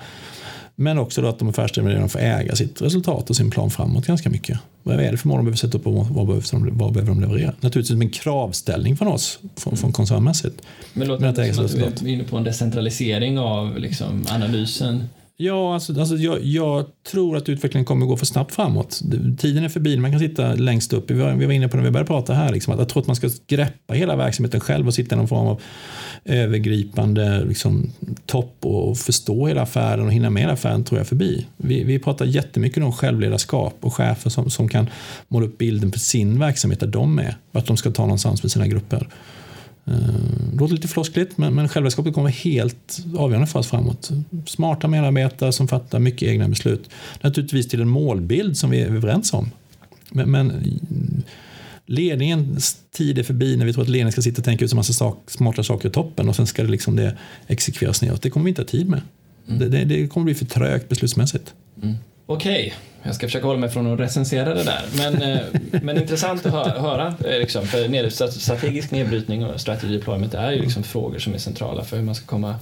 Men också då att de affärsdrivande får äga sitt resultat och sin plan framåt ganska mycket. Vad är det för mål de behöver sätta upp och vad behöver de, vad behöver de leverera? Naturligtvis en kravställning från oss, från, från koncernmässigt. Men låter det som att du är inne på en decentralisering av liksom, analysen? Ja, alltså, alltså jag, jag, tror att utvecklingen kommer gå för snabbt framåt. Tiden är förbi, man kan sitta längst upp. Vi var, vi var inne på när vi började prata här, liksom, att jag tror att man ska greppa hela verksamheten själv och sitta i någon form av övergripande liksom, topp och förstå hela affären och hinna med hela affären tror jag förbi. Vi, vi pratar jättemycket om självledarskap och chefer som, som kan måla upp bilden för sin verksamhet där de är. att de ska ta någonstans med sina grupper. Det låter lite floskligt, men, men självledarskapet kommer vara helt avgörande för oss framåt. Smarta medarbetare som fattar mycket egna beslut. Naturligtvis till en målbild som vi är överens om. Men, men ledningens tid är förbi när vi tror att ledningen ska sitta och tänka ut en massa sak, smarta saker i toppen och sen ska det, liksom det exekveras neråt. Det kommer vi inte ha tid med. Mm. Det, det, det, kommer bli för trögt beslutsmässigt. Mm. Okej, okay jag ska försöka hålla mig från att recensera det där. Men, eh, men intressant att höra. höra. Liksom, för strategisk nedbrytning och strategy deployment är ju liksom frågor som är centrala för hur man ska komma,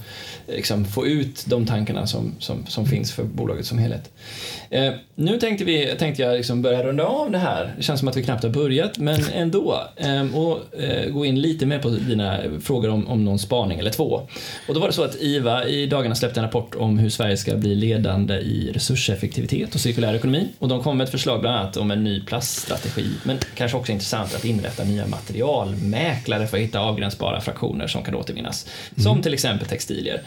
liksom, få ut de tankarna som, som, som finns för bolaget som helhet. Eh, nu tänkte, vi, tänkte jag liksom börja runda av det här. Det känns som att vi knappt har börjat, men ändå. Eh, och eh, gå in lite mer på dina frågor om, om någon spaning eller två. Och då var det så att IVA i dagarna släppte en rapport om hur Sverige ska bli ledande i resurseffektivitet och cirkulär ekonomi Ekonomi och de kommer med ett förslag bland annat om en ny plaststrategi men kanske också intressant att inrätta nya materialmäklare för att hitta avgränsbara fraktioner som kan återvinnas. Som mm. till exempel textilier.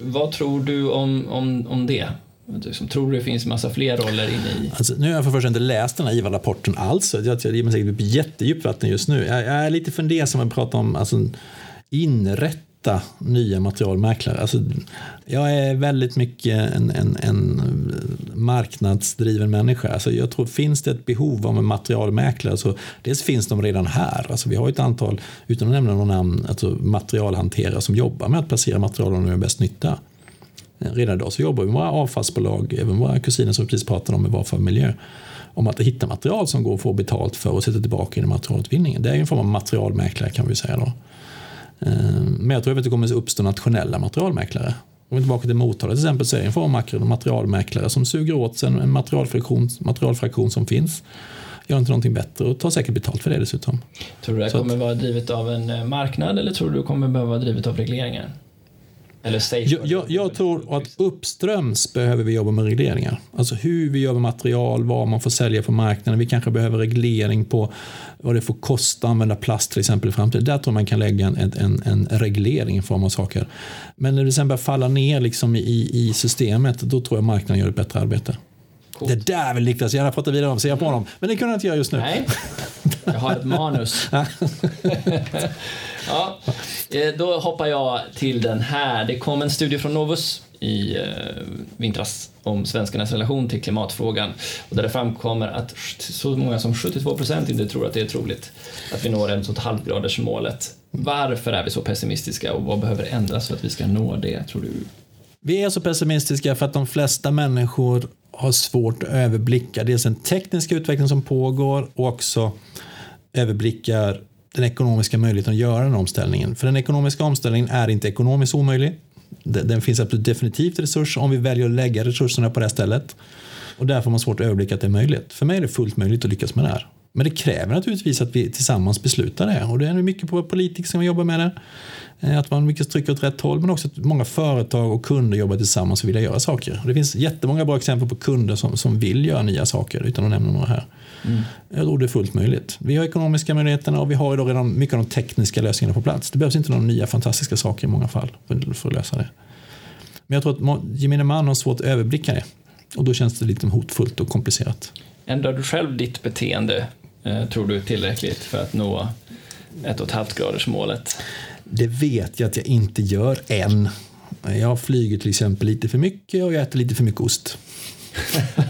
Vad tror du om, om, om det? Liksom, tror du det finns massa fler roller inne i? Alltså, nu har jag för första inte läst den här IVA-rapporten alls. Jag, jag ger mig säkert upp jättedjupt vatten just nu. Jag, jag, är lite fundersam att prata om alltså, hitta nya materialmäklare. Alltså, jag är väldigt mycket en, en, en marknadsdriven människa. Alltså, jag tror finns det ett behov av en materialmäklare så dels finns de redan här. Alltså, vi har ett antal, utan att nämna några namn, alltså, materialhanterare som jobbar med att placera material där de gör bäst nytta. Redan idag så jobbar vi med våra avfallsbolag, även våra kusiner som vi precis pratade om med Varför miljö, om att hitta material som går att få betalt för och sätta tillbaka i materialutvinningen. Det är en form av materialmäklare kan vi säga. Då. Eh, men jag tror att det kommer att uppstå nationella materialmäklare. Om vi tillbaka till Motala till exempel så är det en form av materialmäklare som suger åt sig en materialfraktion, materialfraktion som finns gör inte någonting bättre och tar säkert betalt för det dessutom. Tror du det kommer att... vara drivet av en eh, marknad eller tror du det kommer behöva vara drivet av regleringar? Eller jag, jag, jag, tror att uppströms behöver vi jobba med regleringar. Alltså hur vi gör med material, vad man får sälja på marknaden. Vi kanske behöver reglering på vad det får kosta att använda plast till exempel i framtiden. Där tror man kan lägga en, en, en reglering i form av saker. Men när det sen börjar falla ner liksom i, i systemet, då tror jag marknaden gör ett bättre arbete. Coolt. Det där vill Niklas gärna prata vidare om, ser jag på honom. Men det kunde jag inte göra just nu. Nej, jag har ett manus. ja, eh, då hoppar jag till den här. Det kom en studie från Novus i eh, vintras om svenskarnas relation till klimatfrågan och där det framkommer att så många som 72 procent inte tror att det är troligt att vi når 1,5 målet. Varför är vi så pessimistiska och vad behöver ändras för att vi ska nå det, tror du? Vi är så pessimistiska för att de flesta människor har svårt att överblicka dels den tekniska utveckling som pågår och också överblickar den ekonomiska möjligheten att göra den omställningen. För den ekonomiska omställningen är inte ekonomiskt omöjlig. Den finns definitivt resurser om vi väljer att lägga resurserna på det stället. Och därför har man svårt att överblicka att det är möjligt. För mig är det fullt möjligt att lyckas med det här. Men det kräver naturligtvis att vi tillsammans beslutar det. Och det är mycket på politiker som jobbar med det. Eh, att man mycket trycker åt rätt håll men också att många företag och kunder jobbar tillsammans och vill göra saker. Det finns jättemånga bra exempel på kunder som, som vill göra nya saker utan att nämna några här. Mm. Jag tror det är fullt möjligt. Vi har ekonomiska möjligheterna och vi har idag redan mycket av de tekniska lösningarna på plats. Det behövs inte några nya fantastiska saker i många fall för, för att lösa det. Men jag tror att gemene man har svårt att överblicka det och då känns det lite hotfullt och komplicerat. Ändrar du själv ditt beteende, Eh, tror du, tillräckligt för att nå ett och ett halvt graders målet? Det vet jag att jag inte gör än. Jag flyger till exempel lite för mycket och jag äter lite för mycket ost.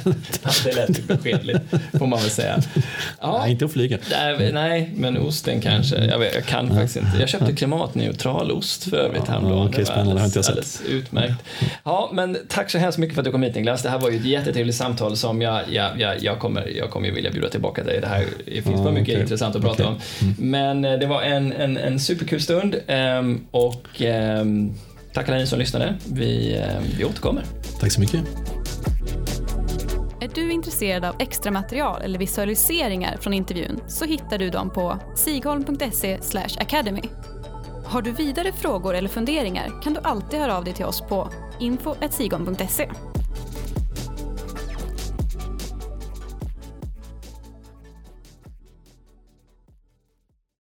det lät beskedligt, får man väl säga. Ja, nej, inte att flyga. Nej, men osten kanske. Jag, vet, jag kan faktiskt inte. Jag köpte klimatneutral ost för övrigt häromdagen. Ja, okay, det var spännande, alldeles, alldeles utmärkt. Ja, men tack så hemskt mycket för att du kom hit Niklas. Det här var ju ett jättetrevligt samtal som jag, jag, jag, jag, kommer, jag kommer vilja bjuda tillbaka dig. Det här det finns ja, bara mycket okay. intressant att prata okay. om. Mm. Men eh, det var en, en, en superkul stund ehm, och ehm, tack alla ni som lyssnade. Vi, ehm, vi återkommer. Tack så mycket. Är du intresserad av extra material eller visualiseringar från intervjun så hittar du dem på sigholm.se academy. Har du vidare frågor eller funderingar kan du alltid höra av dig till oss på info.sigholm.se.